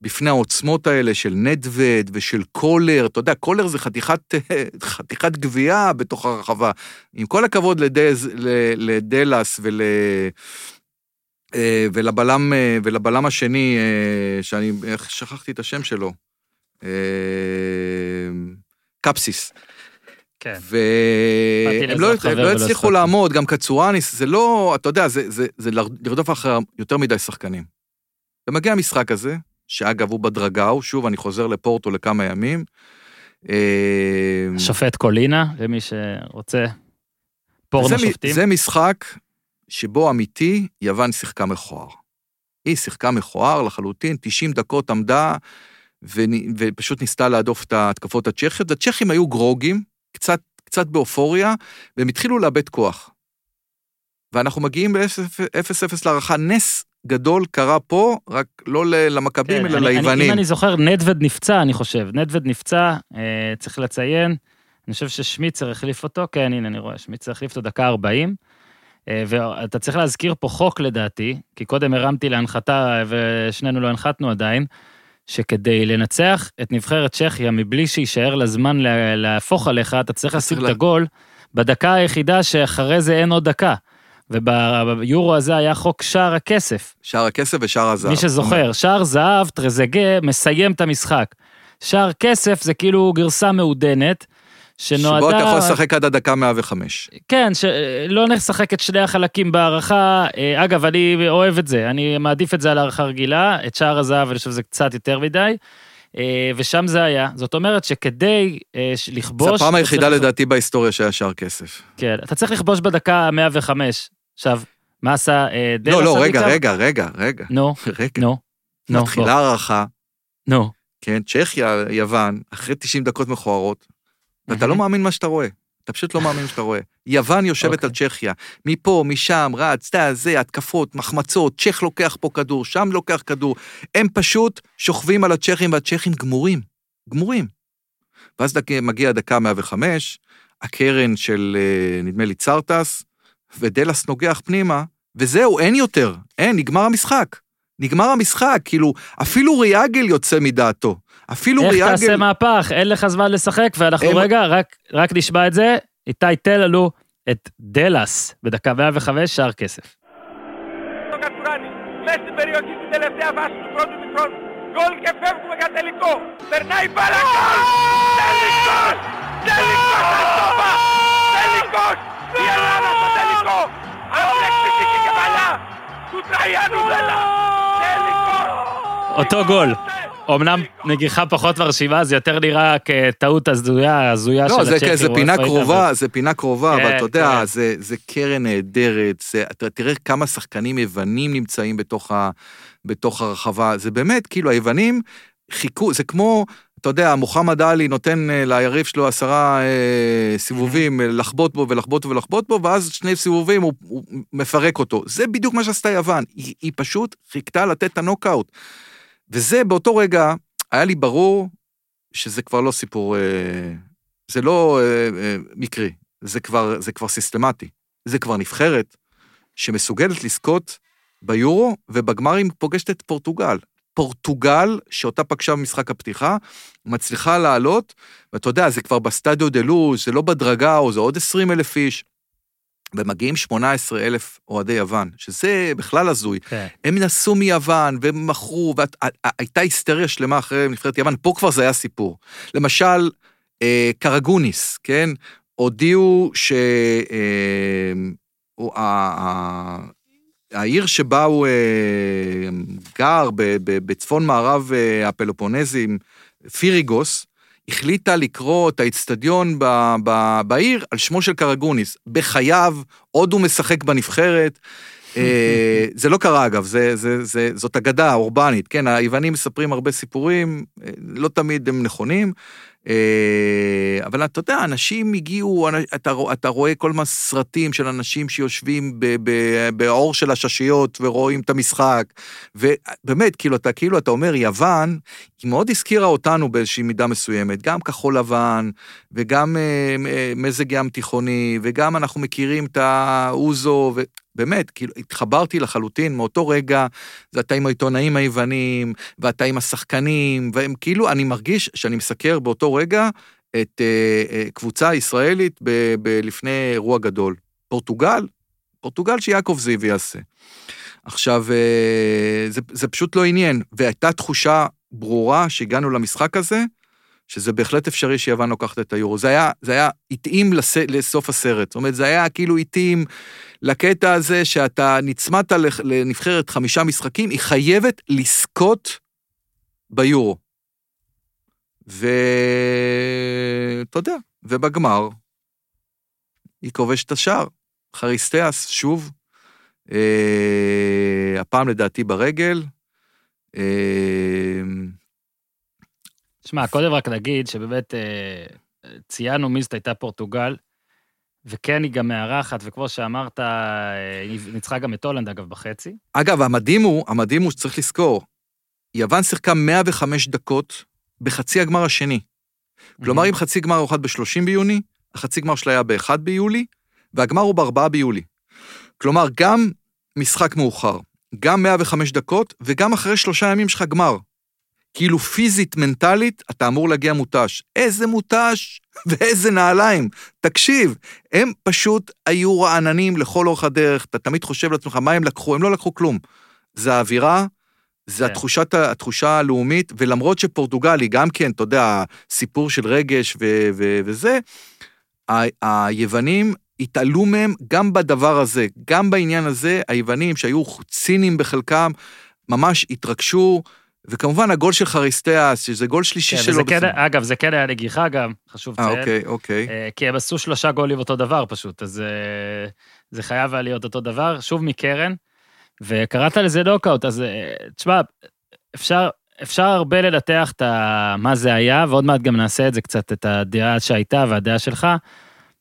בפני העוצמות האלה של נדווד ושל קולר. אתה יודע, קולר זה חתיכת, חתיכת גבייה בתוך הרחבה. עם כל הכבוד לדז, לדלס ול... אה, ולבלם, אה, ולבלם השני, אה, שאני, שכחתי את השם שלו? קפסיס. כן. והם לא, לא הצליחו לעמוד, גם קצורניס, זה לא, אתה יודע, זה, זה, זה לרדוף אחרי יותר מדי שחקנים. ומגיע המשחק הזה, שאגב הוא בדרגאו, שוב, אני חוזר לפורטו לכמה ימים. שופט קולינה, למי שרוצה פורנו שופטים. זה משחק שבו אמיתי יוון שיחקה מכוער. היא שיחקה מכוער לחלוטין, 90 דקות עמדה ופשוט ניסתה להדוף את ההתקפות הצ'כיות. הצ'כים היו גרוגים, קצת, קצת באופוריה, והם התחילו לאבד כוח. ואנחנו מגיעים ב-0-0 להערכה. נס גדול קרה פה, רק לא למכבים, כן, אלא אני, ליוונים. אני, אם אני זוכר, נדווד נפצע, אני חושב. נדווד נפצע, אה, צריך לציין. אני חושב ששמיצר החליף אותו, כן, הנה, אני רואה, שמיצר החליף אותו דקה 40. אה, ואתה צריך להזכיר פה חוק לדעתי, כי קודם הרמתי להנחתה ושנינו לא הנחתנו עדיין, שכדי לנצח את נבחרת צ'כיה מבלי שיישאר לה זמן להפוך עליך, אתה צריך לשים את הגול בדקה היחידה שאחרי זה אין עוד דקה. וביורו הזה היה חוק שער הכסף. שער הכסף ושער הזהב. מי שזוכר, שער זהב, טרזגה, מסיים את המשחק. שער כסף זה כאילו גרסה מעודנת, שנועדה... שבו אתה יכול לשחק עד הדקה 105. כן, שלא נשחק את שני החלקים בהערכה. אה, אגב, אני אוהב את זה, אני מעדיף את זה על הערכה רגילה, את שער הזהב, אני חושב שזה קצת יותר מדי. אה, ושם זה היה. זאת אומרת שכדי אה, לכבוש... זו הפעם היחידה לדעתי בהיסטוריה שהיה שער כסף. כן, אתה צריך לכבוש בדקה 105. עכשיו, מה עשה דלס? לא, לא, רגע, רגע, רגע, רגע. נו, נו. מתחילה הערכה. נו. כן, צ'כיה, יוון, אחרי 90 דקות מכוערות, ואתה לא מאמין מה שאתה רואה. אתה פשוט לא מאמין שאתה רואה. יוון יושבת okay. על אוקיי. צ'כיה, מפה, משם, רץ, אתה, זה, התקפות, מחמצות, צ'ך לוקח פה כדור, שם לוקח כדור. הם פשוט שוכבים על הצ'כים, והצ'כים גמורים. גמורים. ואז דק, מגיע הדקה 105, הקרן של, אה, נדמה לי, צרטס, ודלס נוגח פנימה, וזהו, אין יותר. אין, נגמר המשחק. נגמר המשחק, כאילו, אפילו ריאגל יוצא מדעתו. אפילו איך ריאגל... איך תעשה מהפך? אין לך זמן לשחק, ואנחנו הם... רגע, רק, רק נשמע את זה. איתי, תן לנו את דלס בדקה 105, שער כסף. γκολ και φεύγουμε για τελικό. Περνάει μπάλα γκολ. Τελικός! Τελικός Αστόπα! Τελικός! Η Ελλάδα στο τελικό! Από την κεφαλιά του Τραϊάνου Δέλα! Τελικός! אותו גול. אמנם נגיחה פחות מרשימה, זה יותר נראה כטעות הזויה, הזויה לא, של הצ'כים. לא, זה פינה קרובה, זה פינה קרובה, אבל כן, אתה יודע, כן. זה, זה קרן נהדרת, אתה תראה כמה שחקנים יוונים נמצאים בתוך, ה, בתוך הרחבה, זה באמת, כאילו, היוונים חיכו, זה כמו, אתה יודע, מוחמד עלי נותן אה, ליריב שלו עשרה אה, סיבובים אה, לחבוט בו ולחבוט בו ולחבוט בו, ואז שני סיבובים הוא, הוא מפרק אותו. זה בדיוק מה שעשתה יוון, היא, היא פשוט חיכתה לתת את הנוקאוט. וזה באותו רגע, היה לי ברור שזה כבר לא סיפור, אה, זה לא אה, אה, מקרי, זה כבר, זה כבר סיסטמטי. זה כבר נבחרת שמסוגלת לזכות ביורו, ובגמרים פוגשת את פורטוגל. פורטוגל, שאותה פגשה במשחק הפתיחה, מצליחה לעלות, ואתה יודע, זה כבר בסטדיו דה לוז, זה לא בדרגה, או זה עוד 20 אלף איש. ומגיעים 18 אלף אוהדי יוון, שזה בכלל הזוי. כן. הם נסעו מיוון ומכרו, והייתה היסטריה שלמה אחרי נבחרת יוון, פה כבר זה היה סיפור. למשל, אה, קרגוניס, כן? הודיעו ש... אה, אה, העיר שבה הוא אה, גר, בצפון מערב אה, הפלופונזים, פיריגוס, החליטה לקרוא את האיצטדיון בעיר על שמו של קרגוניס. בחייו, עוד הוא משחק בנבחרת. אה, זה לא קרה, אגב, זה, זה, זה, זאת אגדה אורבנית, כן, היוונים מספרים הרבה סיפורים, אה, לא תמיד הם נכונים, אבל אתה יודע, אנשים הגיעו, אתה, אתה רואה כל מיני סרטים של אנשים שיושבים בעור של הששיות ורואים את המשחק, ובאמת, כאילו, אתה כאילו, אתה אומר, יוון, היא מאוד הזכירה אותנו באיזושהי מידה מסוימת, גם כחול לבן, וגם מזג ים תיכוני, וגם אנחנו מכירים את האוזו, ו... באמת, כאילו, התחברתי לחלוטין מאותו רגע, זה אתה עם העיתונאים היוונים, ואתה עם השחקנים, והם כאילו, אני מרגיש שאני מסקר באותו רגע את אה, אה, קבוצה ישראלית ב, ב, לפני אירוע גדול. פורטוגל, פורטוגל שיעקב זיו יעשה. עכשיו, אה, זה, זה פשוט לא עניין, והייתה תחושה ברורה שהגענו למשחק הזה, שזה בהחלט אפשרי שיוון לוקחת את היורו. זה היה, זה היה התאים לס, לסוף הסרט. זאת אומרת, זה היה כאילו התאים לקטע הזה שאתה נצמדת לנבחרת חמישה משחקים, היא חייבת לזכות ביורו. ואתה יודע, ובגמר, היא כובשת את השער. חריסטיאס, שוב, אה, הפעם לדעתי ברגל. אה, שמע, קודם רק נגיד שבאמת אה, ציינו מי זאת הייתה פורטוגל, וכן, היא גם מארחת, וכמו שאמרת, אה, היא ניצחה גם את הולנד, אגב, בחצי. אגב, המדהים הוא, המדהים הוא שצריך לזכור, יוון שיחקה 105 דקות בחצי הגמר השני. כלומר, אם חצי גמר הוא אחד ב-30 ביוני, החצי גמר שלה היה ב-1 ביולי, והגמר הוא ב-4 ביולי. כלומר, גם משחק מאוחר, גם 105 דקות, וגם אחרי שלושה ימים שלך גמר. כאילו פיזית, מנטלית, אתה אמור להגיע מותש. איזה מותש ואיזה נעליים. תקשיב, הם פשוט היו רעננים לכל אורך הדרך, אתה תמיד חושב לעצמך, מה הם לקחו? הם לא לקחו כלום. זה האווירה, זה כן. התחושת, התחושה הלאומית, ולמרות שפורטוגל היא גם כן, אתה יודע, סיפור של רגש ו- ו- וזה, ה- היוונים התעלו מהם גם בדבר הזה, גם בעניין הזה, היוונים שהיו ציניים בחלקם, ממש התרגשו, וכמובן הגול של חריסטיאס, שזה גול שלישי כן, שלו. כן, אגב, זה כן היה נגיחה גם, חשוב לציין. אה, אוקיי, אוקיי. אה, כי הם עשו שלושה גולים אותו דבר פשוט, אז אה, זה חייב היה להיות אותו דבר. שוב מקרן, וקראת לזה נוקאוט, אז אה, תשמע, אפשר, אפשר הרבה לנתח את מה זה היה, ועוד מעט גם נעשה את זה קצת, את הדעה שהייתה והדעה שלך,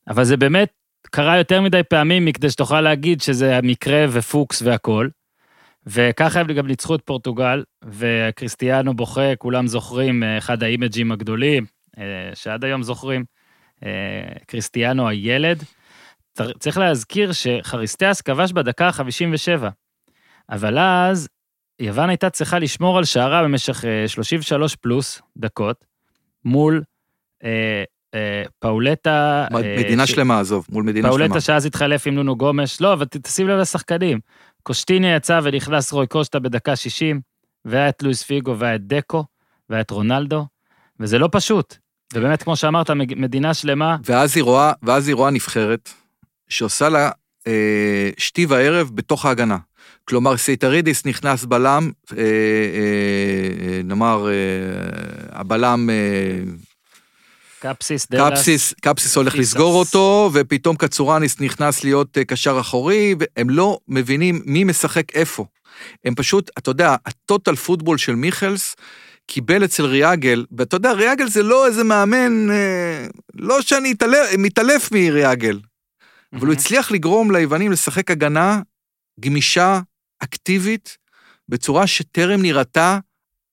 אבל זה באמת קרה יותר מדי פעמים מכדי שתוכל להגיד שזה המקרה ופוקס והכול. וככה הם גם ניצחו את פורטוגל, וקריסטיאנו בוכה, כולם זוכרים, אה, אחד האימג'ים הגדולים, אה, שעד היום זוכרים, אה, קריסטיאנו הילד. צריך להזכיר שחריסטיאס כבש בדקה ה-57, אבל אז יוון הייתה צריכה לשמור על שערה במשך 33 פלוס דקות, מול אה, אה, פאולטה... מדינה ש... שלמה, עזוב, מול מדינה פאולטה שלמה. פאולטה שאז התחלף עם נונו גומש, לא, אבל תשים לב לשחקנים. קושטיני יצא ונכנס רוי קושטה בדקה 60, והיה את לואיס פיגו והיה את דקו, והיה את רונלדו, וזה לא פשוט. ובאמת, כמו שאמרת, מדינה שלמה... ואז היא רואה, ואז היא רואה נבחרת שעושה לה אה, שתי וערב בתוך ההגנה. כלומר, סייטרידיס נכנס בלם, אה, אה, אה, נאמר, אה, הבלם... אה, קפסיס, דלס. קפסיס, קפסיס הולך פיסס. לסגור אותו, ופתאום קצורניס נכנס להיות אה, קשר אחורי, והם לא מבינים מי משחק איפה. הם פשוט, אתה יודע, ה total football של מיכלס קיבל אצל רהאגל, ואתה יודע, רהאגל זה לא איזה מאמן, אה, לא שאני מתעלף מריאגל, mm-hmm. אבל הוא הצליח לגרום ליוונים לשחק הגנה גמישה, אקטיבית, בצורה שטרם נראתה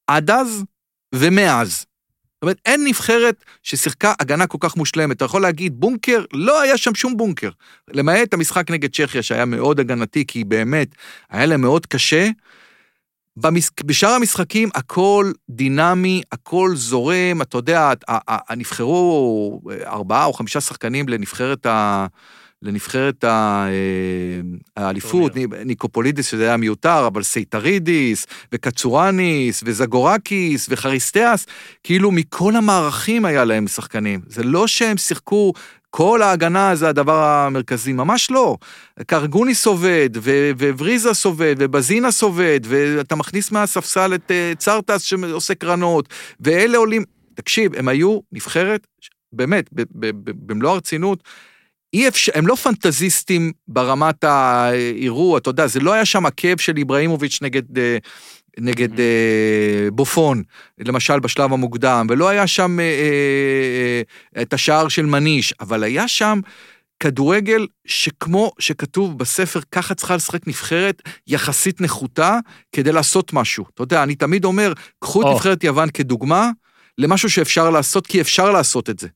עד אז ומאז. זאת אומרת, אין נבחרת ששיחקה הגנה כל כך מושלמת. אתה יכול להגיד, בונקר? לא היה שם שום בונקר. למעט המשחק נגד צ'כיה, שהיה מאוד הגנתי, כי באמת, היה להם מאוד קשה. במש... בשאר המשחקים הכל דינמי, הכל זורם, אתה יודע, נבחרו ארבעה או חמישה שחקנים לנבחרת ה... לנבחרת אה, האליפות, ניקופולידיס שזה היה מיותר, אבל סייטרידיס, וקצורניס, וזגורקיס, וחריסטיאס, כאילו מכל המערכים היה להם שחקנים. זה לא שהם שיחקו, כל ההגנה זה הדבר המרכזי, ממש לא. קרגוניס עובד, ובריזס עובד, ובזינס עובד, ואתה מכניס מהספסל את אה, צרטס שעושה קרנות, ואלה עולים, תקשיב, הם היו נבחרת, באמת, במלוא הרצינות, אי אפשר, הם לא פנטזיסטים ברמת האירוע, אתה יודע, זה לא היה שם הכאב של איבראימוביץ' נגד, אה, נגד אה, בופון, למשל בשלב המוקדם, ולא היה שם אה, אה, אה, את השער של מניש, אבל היה שם כדורגל שכמו שכתוב בספר, ככה צריכה לשחק נבחרת יחסית נחותה כדי לעשות משהו. אתה יודע, אני תמיד אומר, קחו את או. נבחרת יוון כדוגמה למשהו שאפשר לעשות, כי אפשר לעשות את זה.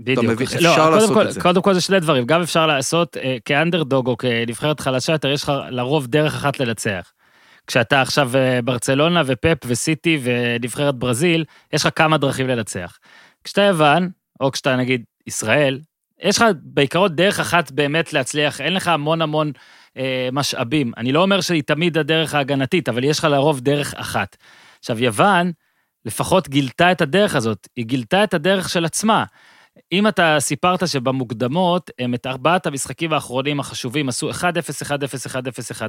בדיוק. מבין, לא, אפשר לעשות כל, את זה. קודם כל זה שני דברים, גם אפשר לעשות אה, כאנדרדוג או כנבחרת חלשה יותר, יש לך לרוב דרך אחת לנצח. כשאתה עכשיו אה, ברצלונה ופפ וסיטי ונבחרת ברזיל, יש לך כמה דרכים לנצח. כשאתה יוון, או כשאתה נגיד ישראל, יש לך בעיקרון דרך אחת באמת להצליח, אין לך המון המון אה, משאבים. אני לא אומר שהיא תמיד הדרך ההגנתית, אבל יש לך לרוב דרך אחת. עכשיו, יוון לפחות גילתה את הדרך הזאת, היא גילתה את הדרך של עצמה. אם אתה סיפרת שבמוקדמות, הם את ארבעת המשחקים האחרונים החשובים עשו 1-0, 1-0, 1-0, 1-0, 1-0,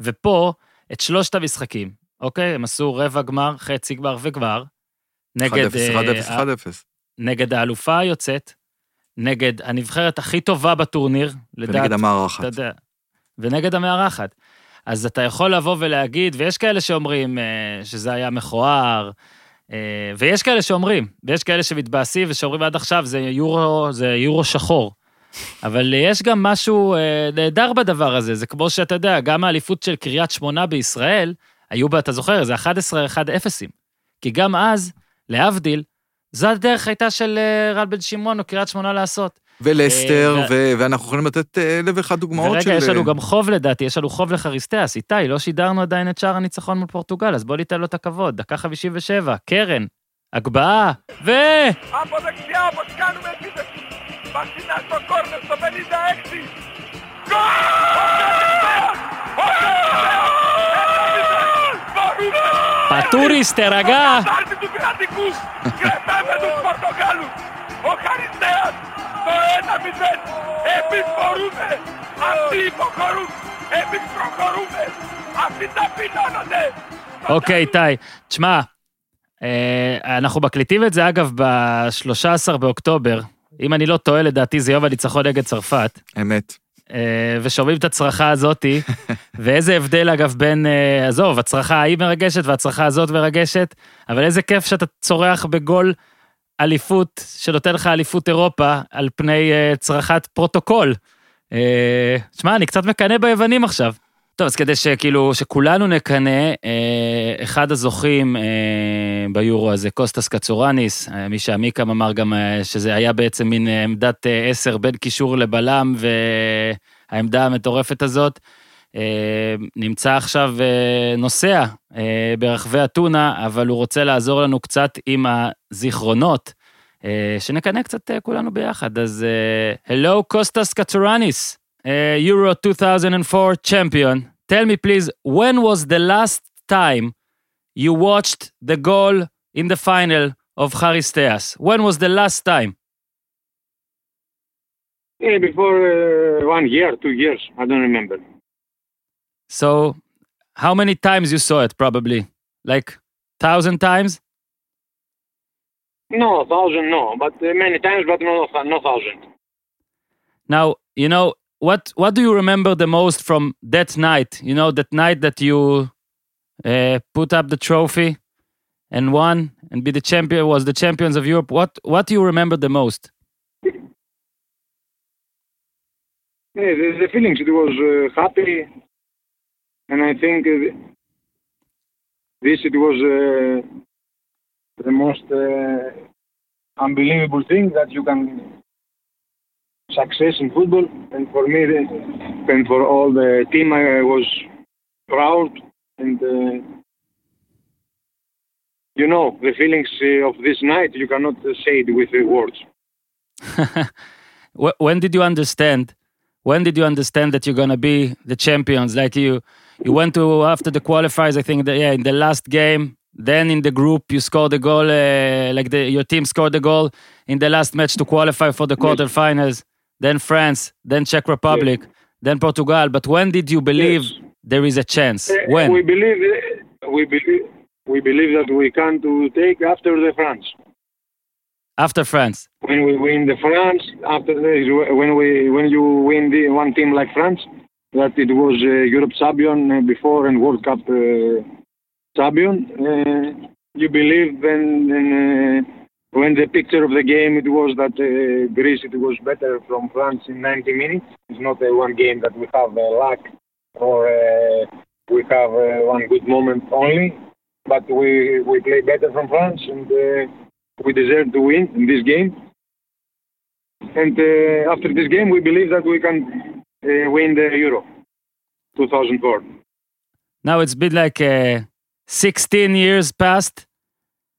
ופה, את שלושת המשחקים, אוקיי? הם עשו רבע גמר, חצי גמר וגמר, 1-0, נגד, 1-0, אה, 1-0. נגד האלופה היוצאת, נגד הנבחרת הכי טובה בטורניר, לדעת, ונגד המארחת. אתה יודע, ונגד המארחת. אז אתה יכול לבוא ולהגיד, ויש כאלה שאומרים אה, שזה היה מכוער, ויש כאלה שאומרים, ויש כאלה שמתבאסים ושאומרים עד עכשיו זה יורו, זה יורו שחור. אבל יש גם משהו אה, נהדר בדבר הזה, זה כמו שאתה יודע, גם האליפות של קריית שמונה בישראל, היו בה, אתה זוכר, זה 11 1 0 כי גם אז, להבדיל, זו הדרך הייתה של אה, רן בן שמעון או קריית שמונה לעשות. ולסטר, אה, ו- ואנחנו יכולים לתת אה, אלף ואחת דוגמאות של... ורגע, יש לנו אה, גם חוב לדעתי, יש לנו חוב לחריסטיאס. איתי, לא שידרנו עדיין את שער הניצחון מול פורטוגל, אז בוא ניתן לו את הכבוד. דקה 57, קרן, הגבהה, ו... Από δεξιά όπως κάνουμε επίθεση. Βασινά στο κόρνερ στο 56. Γκολ! Ο Καριστέας! Μπορούμε! פטוריס, תירגע. Τάρτη του κρατικού! Κρεπέμε τους Πορτογάλους! Ο Χαριστέας το 1-0! Εμείς μπορούμε! Αυτοί υποχωρούν! Εμείς προχωρούμε! Αυτοί ταπεινώνονται! אוקיי, איתי, תשמע, אה, אנחנו מקליטים את זה, אגב, ב-13 באוקטובר. אם אני לא טועה, לדעתי זה יום הניצחון נגד צרפת. אמת. אה, ושומעים את הצרחה הזאתי, ואיזה הבדל אגב בין, אה, עזוב, הצרחה ההיא מרגשת והצרחה הזאת מרגשת, אבל איזה כיף שאתה צורח בגול אליפות, שנותן לך אליפות אירופה, על פני אה, צרחת פרוטוקול. אה, שמע, אני קצת מקנא ביוונים עכשיו. טוב, אז כדי שכאילו, שכולנו נקנא, אה, אחד הזוכים אה, ביורו הזה, קוסטס קצורניס, אה, מי שעמיקם אמר גם אה, שזה היה בעצם מין עמדת אה, עשר בין קישור לבלם, והעמדה המטורפת הזאת, נמצא עכשיו אה, נוסע אה, ברחבי אתונה, אבל הוא רוצה לעזור לנו קצת עם הזיכרונות, אה, שנקנא קצת אה, כולנו ביחד. אז אה, hello, קוסטס uh, Euro 2004 champion. Tell me, please, when was the last time you watched the goal in the final of Charisteas? When was the last time? Yeah, before uh, one year, two years, I don't remember. So, how many times you saw it? Probably like thousand times. No, thousand, no, but uh, many times, but no, no thousand. Now, you know what? What do you remember the most from that night? You know that night that you uh, put up the trophy and won and be the champion was the champions of Europe. What What do you remember the most? Yeah, the, the feelings, it was uh, happy, and I think this it was uh, the most uh, unbelievable thing that you can success in football, and for me and for all the team, I was proud and. Uh, you know the feelings uh, of this night. You cannot say it with words. When did you understand? When did you understand that you're gonna be the champions? Like you, you went to after the qualifiers. I think that yeah, in the last game. Then in the group, you scored a goal. Uh, like the, your team scored a goal in the last match to qualify for the quarterfinals. Then France, then Czech Republic, then Portugal. But when did you believe Yes. there is a chance? Uh, When? we believe uh, we believe we believe that we can to take after the France. After France. when we win the France, after the, when we when you win the one team like France, that it was uh, Europe champion uh, before and World Cup uh, champion. You believe when when, the picture of the game it was that uh, Greece it was better from France in 90 minutes. It's not uh, one game that we have uh, luck or uh, we have one good moment only, but we we play better from France and we deserve to win in this game. And after this game, we believe that we can win the Euro 2004. Now it's been like uh, 16 years past.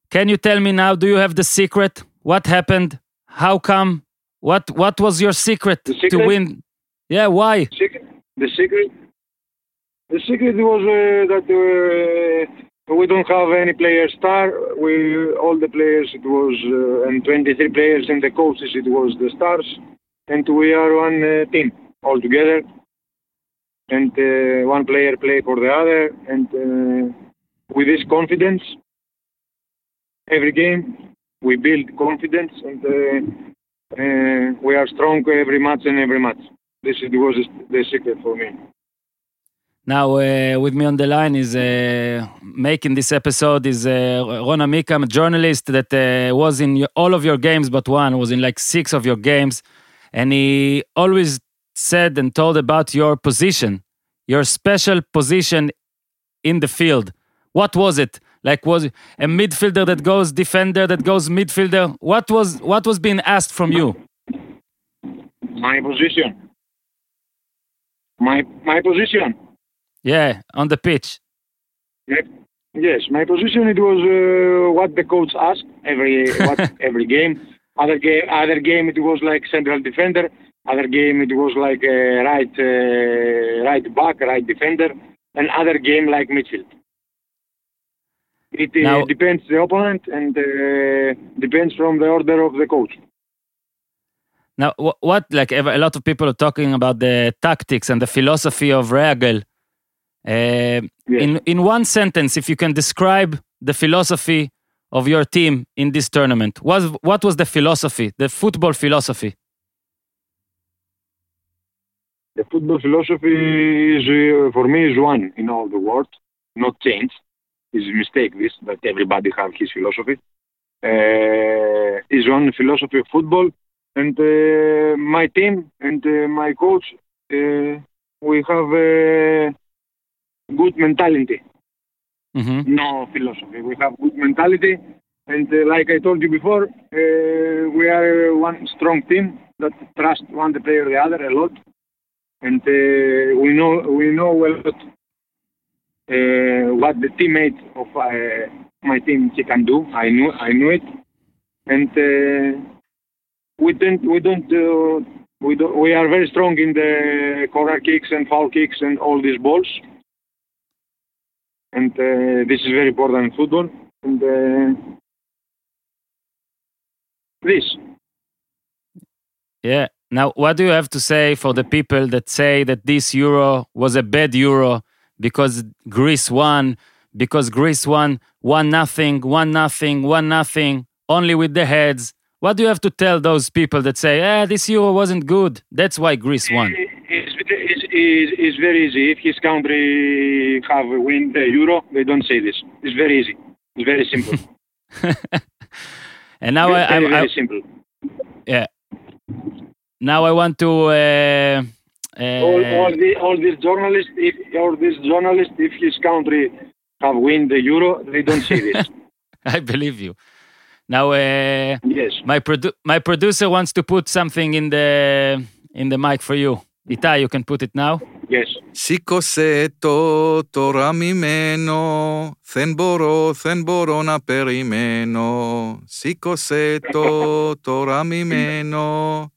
Can you tell me now? Do you have the secret? What happened? How come? What What was your secret, The to win? Yeah, why? Secret, the secret, the secret was uh, that uh, we don't have any player star. We all the players it was uh, and 23 players and the coaches it was the stars, and we are one uh, team all together. And uh, one player play for the other, and uh, with this confidence, every game we build confidence, and uh, uh, we are strong every match and every match. This is, was the secret for me. Now, uh, with me on the line is uh, making this episode is uh, Rona Mikam, a journalist that was in all of your games but one, was in like six of your games. And he always said and told about your position, your special position in the field. What was it? Like was it a midfielder that goes defender that goes midfielder? What was what was being asked from you? My position. My my position. Yeah, on the pitch. Yep. Yes, my position it was uh, what the coach asked every what every game. Other game, other game it was like central defender. Other game it was like uh, right uh, right back, right defender, and other game like midfield. It uh, Now- depends the opponent and uh, depends from the order of the coach. Now, wh- what like a lot of people are talking about the tactics and the philosophy of Reagel. Uh, Yes. In in one sentence, if you can describe the philosophy of your team in this tournament, what what was the philosophy, the football philosophy? The football philosophy is, uh, for me, is one in all the world, not change. It's a mistake this, that everybody have his philosophy. Uh, is one philosophy of football, and uh, my team and uh, my coach, uh, we have a good mentality, hmm no philosophy. We have good mentality, and uh, like I told you before, we are one strong team that trust one the player the other a lot, and uh, we know we know lot uh, what the teammates of uh, my team can do. I knew I knew it, and uh, we don't we don't. Uh, we, don't, we are very strong in the corner kicks and foul kicks and all these balls and uh, this is very important in football. And uh, this, Yeah. Now, what do you have to say for the people that say that this Euro was a bad Euro because Greece won, because Greece won one nothing, one nothing, one nothing, only with the heads? What do you have to tell those people that say, "Ah, this Euro wasn't good. That's why Greece won." it's, it's, it's, it's very easy. If his country have win the Euro, they don't say this. It's very easy. It's very simple. and now very, I, I, very, I, simple. yeah now I want to. Uh, uh, all, all, the all these journalists, if all these journalists, if his country have win the euro, they don't see this. I believe you. Now, uh, yes, my produ my producer wants to put something in the in the mic for you. Itai, you can put it now. Yes. Τώρα μημένο, δεν μπορώ, δεν μπορώ να περιμένω. Σήκωσε το τώρα μημένο,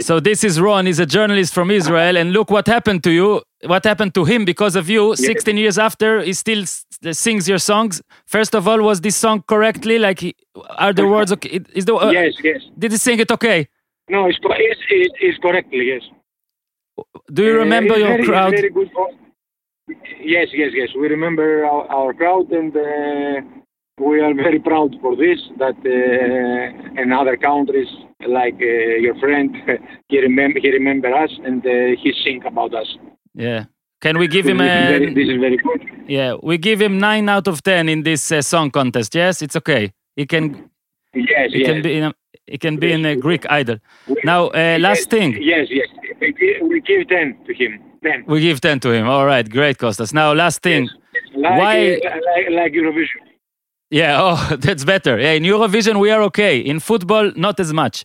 so this is Ron, he's a journalist from Israel and look what happened to you, what happened to him because of you. 16 years after, he still sings your songs. First of all, was this song correctly? Like, are the words okay? Is the, uh, yes, yes. Did he sing it okay? No, it's, it's, it's correctly, yes. Do you uh, remember uh, your very, crowd? Very oh, yes, yes, yes. We remember our, our crowd and... Uh, we are very proud for this. That uh, in other countries, like uh, your friend, he remember he remember us and uh, he think about us. Yeah. Can we give him this, is very, a this is very good. yeah? We give him nine out of ten in this uh, song contest. Yes, it's okay. He can Yes, he yes. can be in a, he can be in a Greek idol. We- Now uh, last yes, thing. Yes, yes. We give, ten to him. Ten. We give 10 to him. All right, great, Costas. Now, last thing. Like, Why- uh, like, like Eurovision. Yeah, oh, that's better. Yeah, in Eurovision, we are okay. In football, not as much.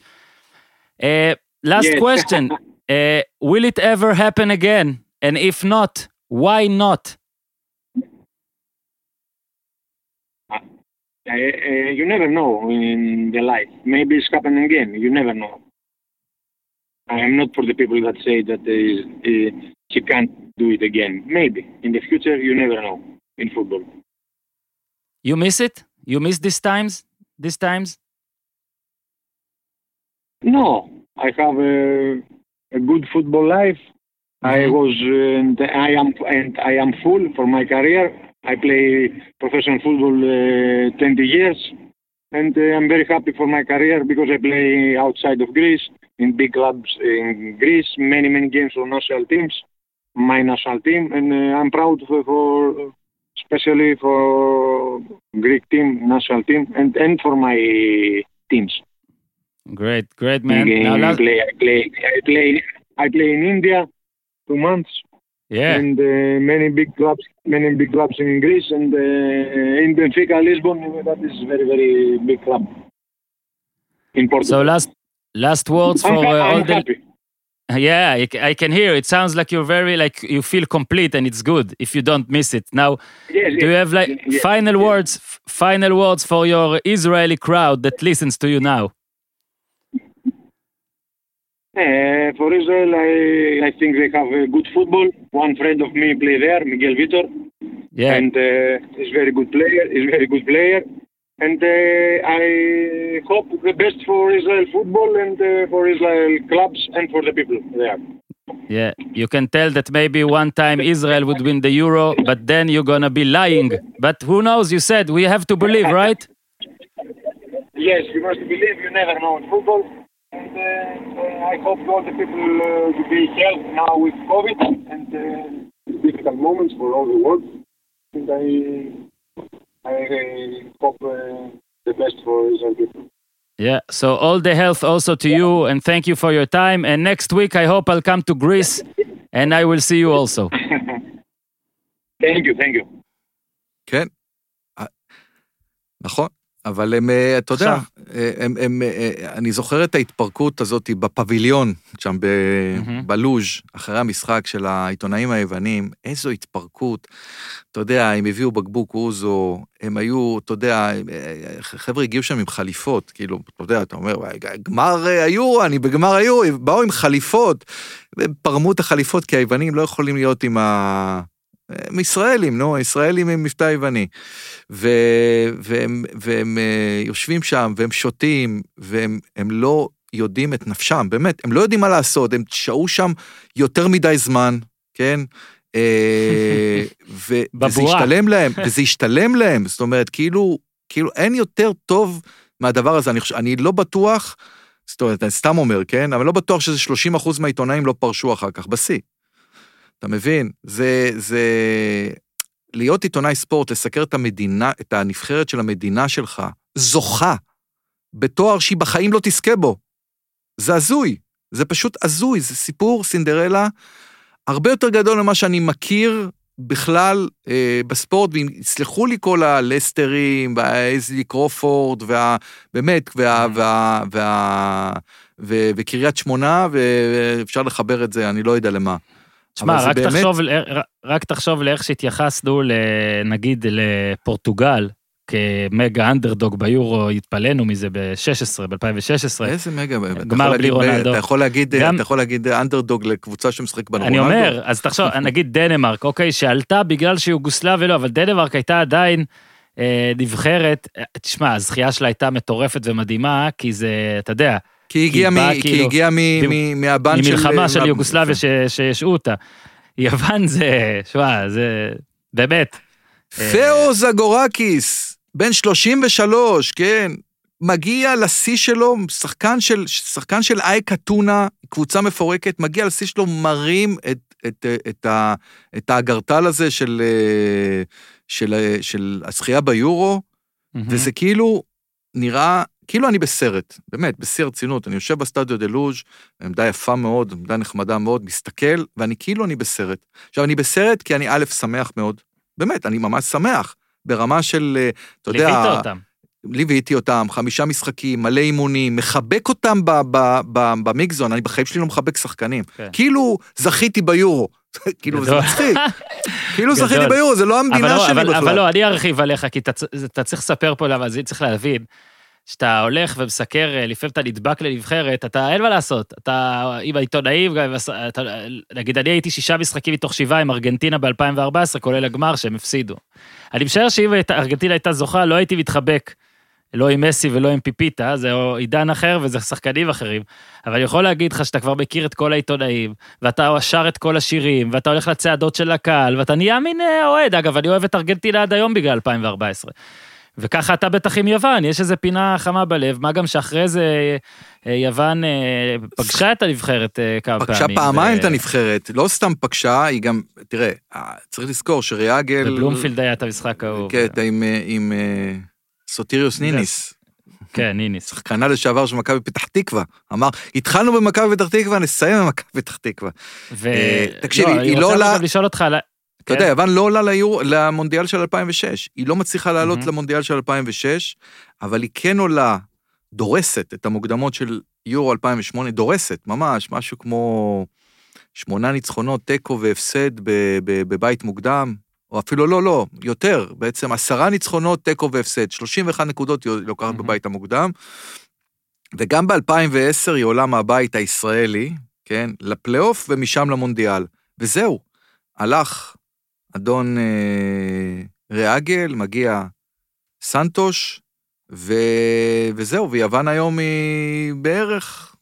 Uh, last Yes. question. Uh, will it ever happen again? And if not, why not? Uh, uh, you never know in the life. Maybe it's happening again. You never know. I am not for the people that say that uh, uh, he can't do it again. Maybe in the future, you never know in football. You miss it? You miss these times? These times? No, I have a, a good football life. I Mhm. was and I am and I am full for my career. I play professional football uh, 20 years, and uh, I'm very happy for my career because I play outside of Greece in big clubs in Greece, many many games for national teams, my national team, and uh, I'm proud for, for especially for Greek team, national team, and and for my teams. Great, great, man. I Now, last, play, I play, I play, I play in India two months, yeah, and uh, many big clubs, many big clubs in Greece, and uh, in Benfica, Lisbon. That is very, very big club in Portugal. so last last words I'm, for ha- uh, all I'm the. happy. Yeah, I I can hear. It sounds like you're very like you feel complete, and it's good if you don't miss it. Now, Yes, Do you have like yes, final yes. words? Final words for your Israeli crowd that listens to you now. Uh, for Israel, I, I think they have a good football. One friend of me play there, Miguel Vitor. Yeah, and uh, he's very good player. He's very good player, and uh, I hope the best for Israel football and uh, for Israel clubs and for the people there. yeah. You can tell that maybe one time Israel would win the Euro, but then you're gonna be lying. But who knows? You said we have to believe, right? Yes, you must believe. You never know in football. And uh, I hope all the people uh, to be healthy now with COVID and uh, difficult moments for all the world. And I, I uh, hope uh, the best for Israel people. Yeah. So all the health also to you, and thank you for your time. And next week I hope I'll come to Greece, and I will see you also. Thank you, thank you. כן. אה, נכון, אבל הם, אה, אתה יודע. אה, הם, הם, אה, אני זוכר את ההתפרקות הזאת בפביליון, שם ב, מהמם. בלוז', אחרי המשחק של העיתונאים היוונים, איזו התפרקות. אתה יודע, הם הביאו בקבוק אוזו, הם היו, אתה יודע, חבר'ה הגיעו שם עם חליפות, כאילו, אתה יודע, אתה אומר, "וואי, גמר היורו, אני בגמר היורו, הם באו עם חליפות, פרמו את החליפות, כי היוונים לא יכולים להיות עם ה... הם ישראלים, נו, ישראלים עם מבטא יווני. ו, והם, והם אה, יושבים שם, והם שותים, והם הם לא יודעים את נפשם, באמת, הם לא יודעים מה לעשות, הם שהו שם יותר מדי זמן, כן? אה, ו, וזה. השתלם להם, וזה השתלם להם, זאת אומרת, כאילו, כאילו אין יותר טוב מהדבר הזה, אני, חושב- אני לא בטוח, זאת אומרת, אני סתם אומר, כן? אבל לא בטוח שזה 30 אחוז מהעיתונאים לא פרשו אחר כך, בשיא. אתה מבין? זה, זה... להיות עיתונאי ספורט, לסקר את המדינה, את הנבחרת של המדינה שלך, זוכה בתואר שהיא בחיים לא תזכה בו. זה הזוי, זה פשוט הזוי, זה סיפור סינדרלה הרבה יותר גדול ממה שאני מכיר בכלל אה, בספורט, ואם יסלחו לי כל הלסטרים, והאזלי קרופורד, וה... באמת, וה... וה... וה... ו... וקריית שמונה, ואפשר לחבר את זה, אני לא יודע למה. תשמע, רק באמת- תחשוב, רק תחשוב לאיך שהתייחסנו, נגיד, לפורטוגל, כמגה אנדרדוג ביורו, התפלאנו מזה ב-16, ב-2016. איזה מגה, גמר בלי רונלדו. אתה יכול להגיד, גם- אתה יכול להגיד אנדרדוג לקבוצה שמשחק בה אני רונלדו? אומר, אז תחשוב, נגיד דנמרק, אוקיי, שעלתה בגלל שיוגוסלביה לא, אבל דנמרק הייתה עדיין אה, נבחרת, אה, תשמע, הזכייה שלה הייתה מטורפת ומדהימה, כי זה, אתה יודע, כי הגיעה כאילו- מהבן של... ממלחמה של מה- יוגוסלביה ש- שהשעו אותה. יוון זה, שמע, זה באמת, פאו זגורקיס, בן 33, כן, מגיע לשיא שלו, שחקן של, שחקן של אייק אתונה, קבוצה מפורקת, מגיע לשיא שלו, מרים את, את, את, ה, את האגרטל הזה של, אה, של, אה, של הזכייה ביורו, וזה כאילו נראה, כאילו אני בסרט, באמת, בשיא הרצינות. אני יושב בסטדיו דה לוז', עמדה יפה מאוד, עמדה נחמדה מאוד, מסתכל, ואני כאילו אני בסרט. עכשיו, אני בסרט כי אני א', שמח מאוד, באמת, אני ממש שמח, ברמה של, אה, אתה יודע... ליווית אותם. ליוויתי אותם, חמישה משחקים, מלא אימונים, מחבק אותם במיקזון, אני בחיים שלי לא מחבק שחקנים. כן. כאילו זכיתי ביורו. כאילו זה. מצחיק. כאילו. זכיתי ביורו, זה לא המדינה לא, שלי אבל, אבל בכלל. לא, אני ארחיב עליך, כי אתה, צריך לספר פה למה, זה צריך להבין. כשאתה הולך ומסקר, אה, לפעמים אתה נדבק לנבחרת, אתה, אין מה לעשות. אתה עם העיתונאים, נגיד, אני הייתי שישה משחקים מתוך שבעה עם ארגנטינה ב-2014, כולל הגמר שהם הפסידו. אני משער שאם ארגנטינה הייתה זוכה, לא הייתי מתחבק. לא עם מסי ולא עם פיפיטה, זה עידן אחר וזה שחקנים אחרים. אבל אני יכול להגיד לך שאתה כבר מכיר את כל העיתונאים, ואתה שר את כל השירים, ואתה הולך לצעדות של הקהל, ואתה נהיה מין אה, אוהד. אגב, אני אוהב את ארגנטינה עד היום בגלל 2014. וככה אתה בטח עם יוון, יש איזה פינה חמה בלב, מה גם שאחרי זה אה, יוון אה, פגשה את הנבחרת אה, כמה פעמים. פגשה פעמיים ו- את הנבחרת, לא סתם פגשה, היא גם, תראה, אה, צריך לזכור שריאגל... בבלומפילד היה את המשחק ההוא. כן, עם, עם סוטיריוס ניניס, כן, ניניס. שחקנה לשעבר של מכבי פתח תקווה, אמר, התחלנו במכבי פתח תקווה, נסיים במכבי פתח תקווה. ו... תקשיב, היא אני לא רוצה עולה- גם לשאול אותך אתה כן? יודע, יוון לא עולה ליור, למונדיאל של 2006. היא לא מצליחה לעלות מהמם. למונדיאל של 2006, אבל היא כן עולה, דורסת את המוקדמות של יורו 2008, דורסת, ממש, משהו כמו שמונה ניצחונות, תיקו והפסד בבית מוקדם, או אפילו לא, לא, יותר, בעצם עשרה ניצחונות, תיקו והפסד, 31 נקודות היא לוקחת מהמם. בבית המוקדם, וגם ב-2010 היא עולה מהבית הישראלי, כן, לפלייאוף ומשם למונדיאל. וזהו, הלך אדון אה, ריאגל, מגיע סנטוש, ו... וזהו, ויוון היום היא בערך,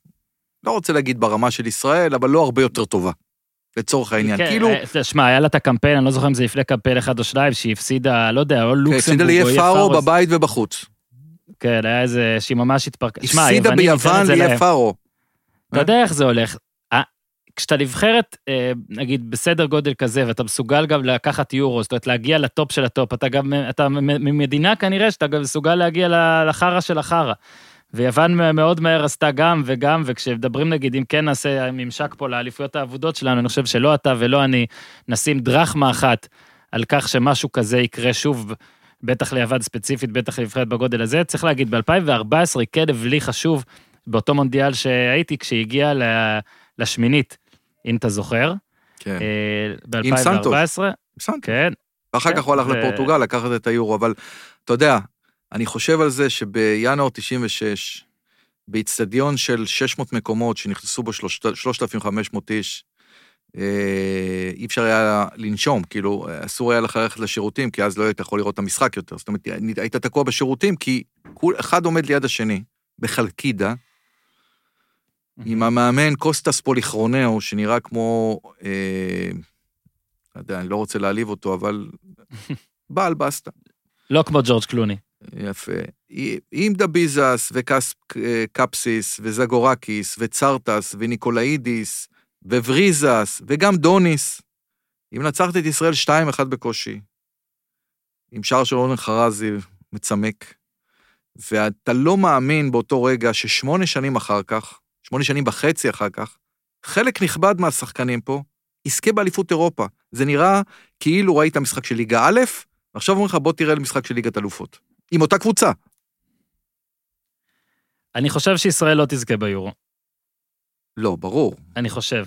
לא רוצה להגיד ברמה של ישראל, אבל לא הרבה יותר טובה, לצורך העניין. כן, כאילו, אה, שמע, היה לה את הקמפיין, אני לא זוכר אם זה לפני קמפיין אחד או שניים, שהיא הפסידה, לא יודע, או הפסידה לוקסמבורג או לאיי פארו בבית ובחוץ. כן, היה איזה, שהיא ממש התפרקה. הפסידה ביוון להם. פארו. אתה יודע איך זה הולך. כשאתה נבחרת, אה, נגיד, בסדר גודל כזה, ואתה מסוגל גם לקחת יורו, זאת אומרת, להגיע לטופ של הטופ, אתה גם, אתה ממדינה כנראה שאתה גם מסוגל להגיע לחרא של החרא. ויוון מאוד מהר עשתה גם וגם, וכשמדברים נגיד, אם כן נעשה ממשק פה לאליפויות האבודות שלנו, אני חושב שלא אתה ולא אני נשים דרכמה אחת על כך שמשהו כזה יקרה שוב, בטח ליוון ספציפית, בטח לנבחרת בגודל הזה. צריך להגיד, ב-2014 היא כן הבליחה שוב, באותו מונדיאל שהייתי, ל- לשמינית, אם אתה זוכר, כן, אה, עם סנטוש. ב-2014, בסדר. כן, ואחר כן, כך הוא הלך ו- לפורטוגל לקחת את היורו, אבל אתה יודע, אני חושב על זה שבינואר 96, באיצטדיון של 600 מקומות שנכנסו בו 3,500 איש, אה, אי אפשר היה לנשום, כאילו, אסור היה לך ללכת לשירותים, כי אז לא היית יכול לראות את המשחק יותר. זאת אומרת, היית תקוע בשירותים, כי כול אחד עומד ליד השני, בחלקידה, עם המאמן קוסטס פוליכרוניו, שנראה כמו, אה, לא יודע, אני לא רוצה להעליב אותו, אבל בעל בסטה. לא כמו ג'ורג' קלוני. יפה. עם דמיזס וקפסיס וזגורקיס וצרטס וניקולאידיס ובריזס וגם דוניס. היא מנצחת את ישראל 2-1 בקושי. עם שער של אורן חרזי מצמק. ואתה לא מאמין באותו רגע ששמונה שנים אחר כך, שמונה שנים וחצי אחר כך, חלק נכבד מהשחקנים פה יזכה באליפות אירופה. זה נראה כאילו ראית משחק של ליגה א', ועכשיו אומרים לך בוא תראה למשחק של ליגת אלופות. עם אותה קבוצה. אני חושב שישראל לא תזכה ביורו. לא, ברור. אני חושב.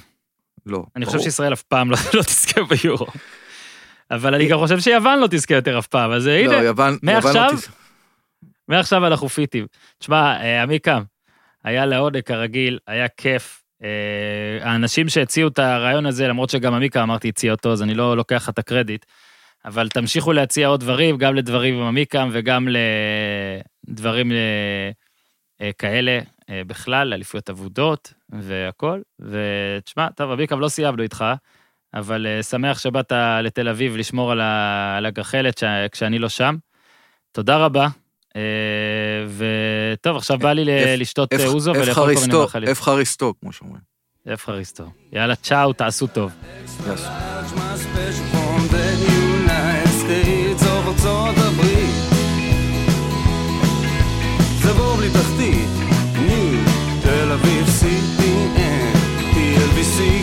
לא. אני חושב ברור. שישראל אף פעם לא, לא תזכה ביורו. אבל אני גם חושב שיוון לא תזכה יותר אף פעם, אז הנה, לא, יוון... מעכשיו? יוון לא תז- מעכשיו אנחנו פיטים. תשמע, אה, עמיקם, היה לעונג כרגיל, היה כיף. אה, האנשים שהציעו את הרעיון הזה, למרות שגם עמיקה אמרתי הציע אותו, אז אני לא לוקח לך את הקרדיט, אבל תמשיכו להציע עוד דברים, גם לדברים עם עמיקם וגם לדברים אה, אה, כאלה בכלל, לאליפויות אבודות והכל. ותשמע, טוב, עמיקם, לא סיימנו איתך, אבל שמח שבאת לתל אביב לשמור על הגחלת כשאני לא שם. תודה רבה. אה, וטוב, עכשיו בא לי לשתות אה, אוזו ולאכול כל מיני מאכלים. איפה חריסטו, כמו שאומרים. איפה חריסטו. יאללה, צ'או, תעשו טוב. see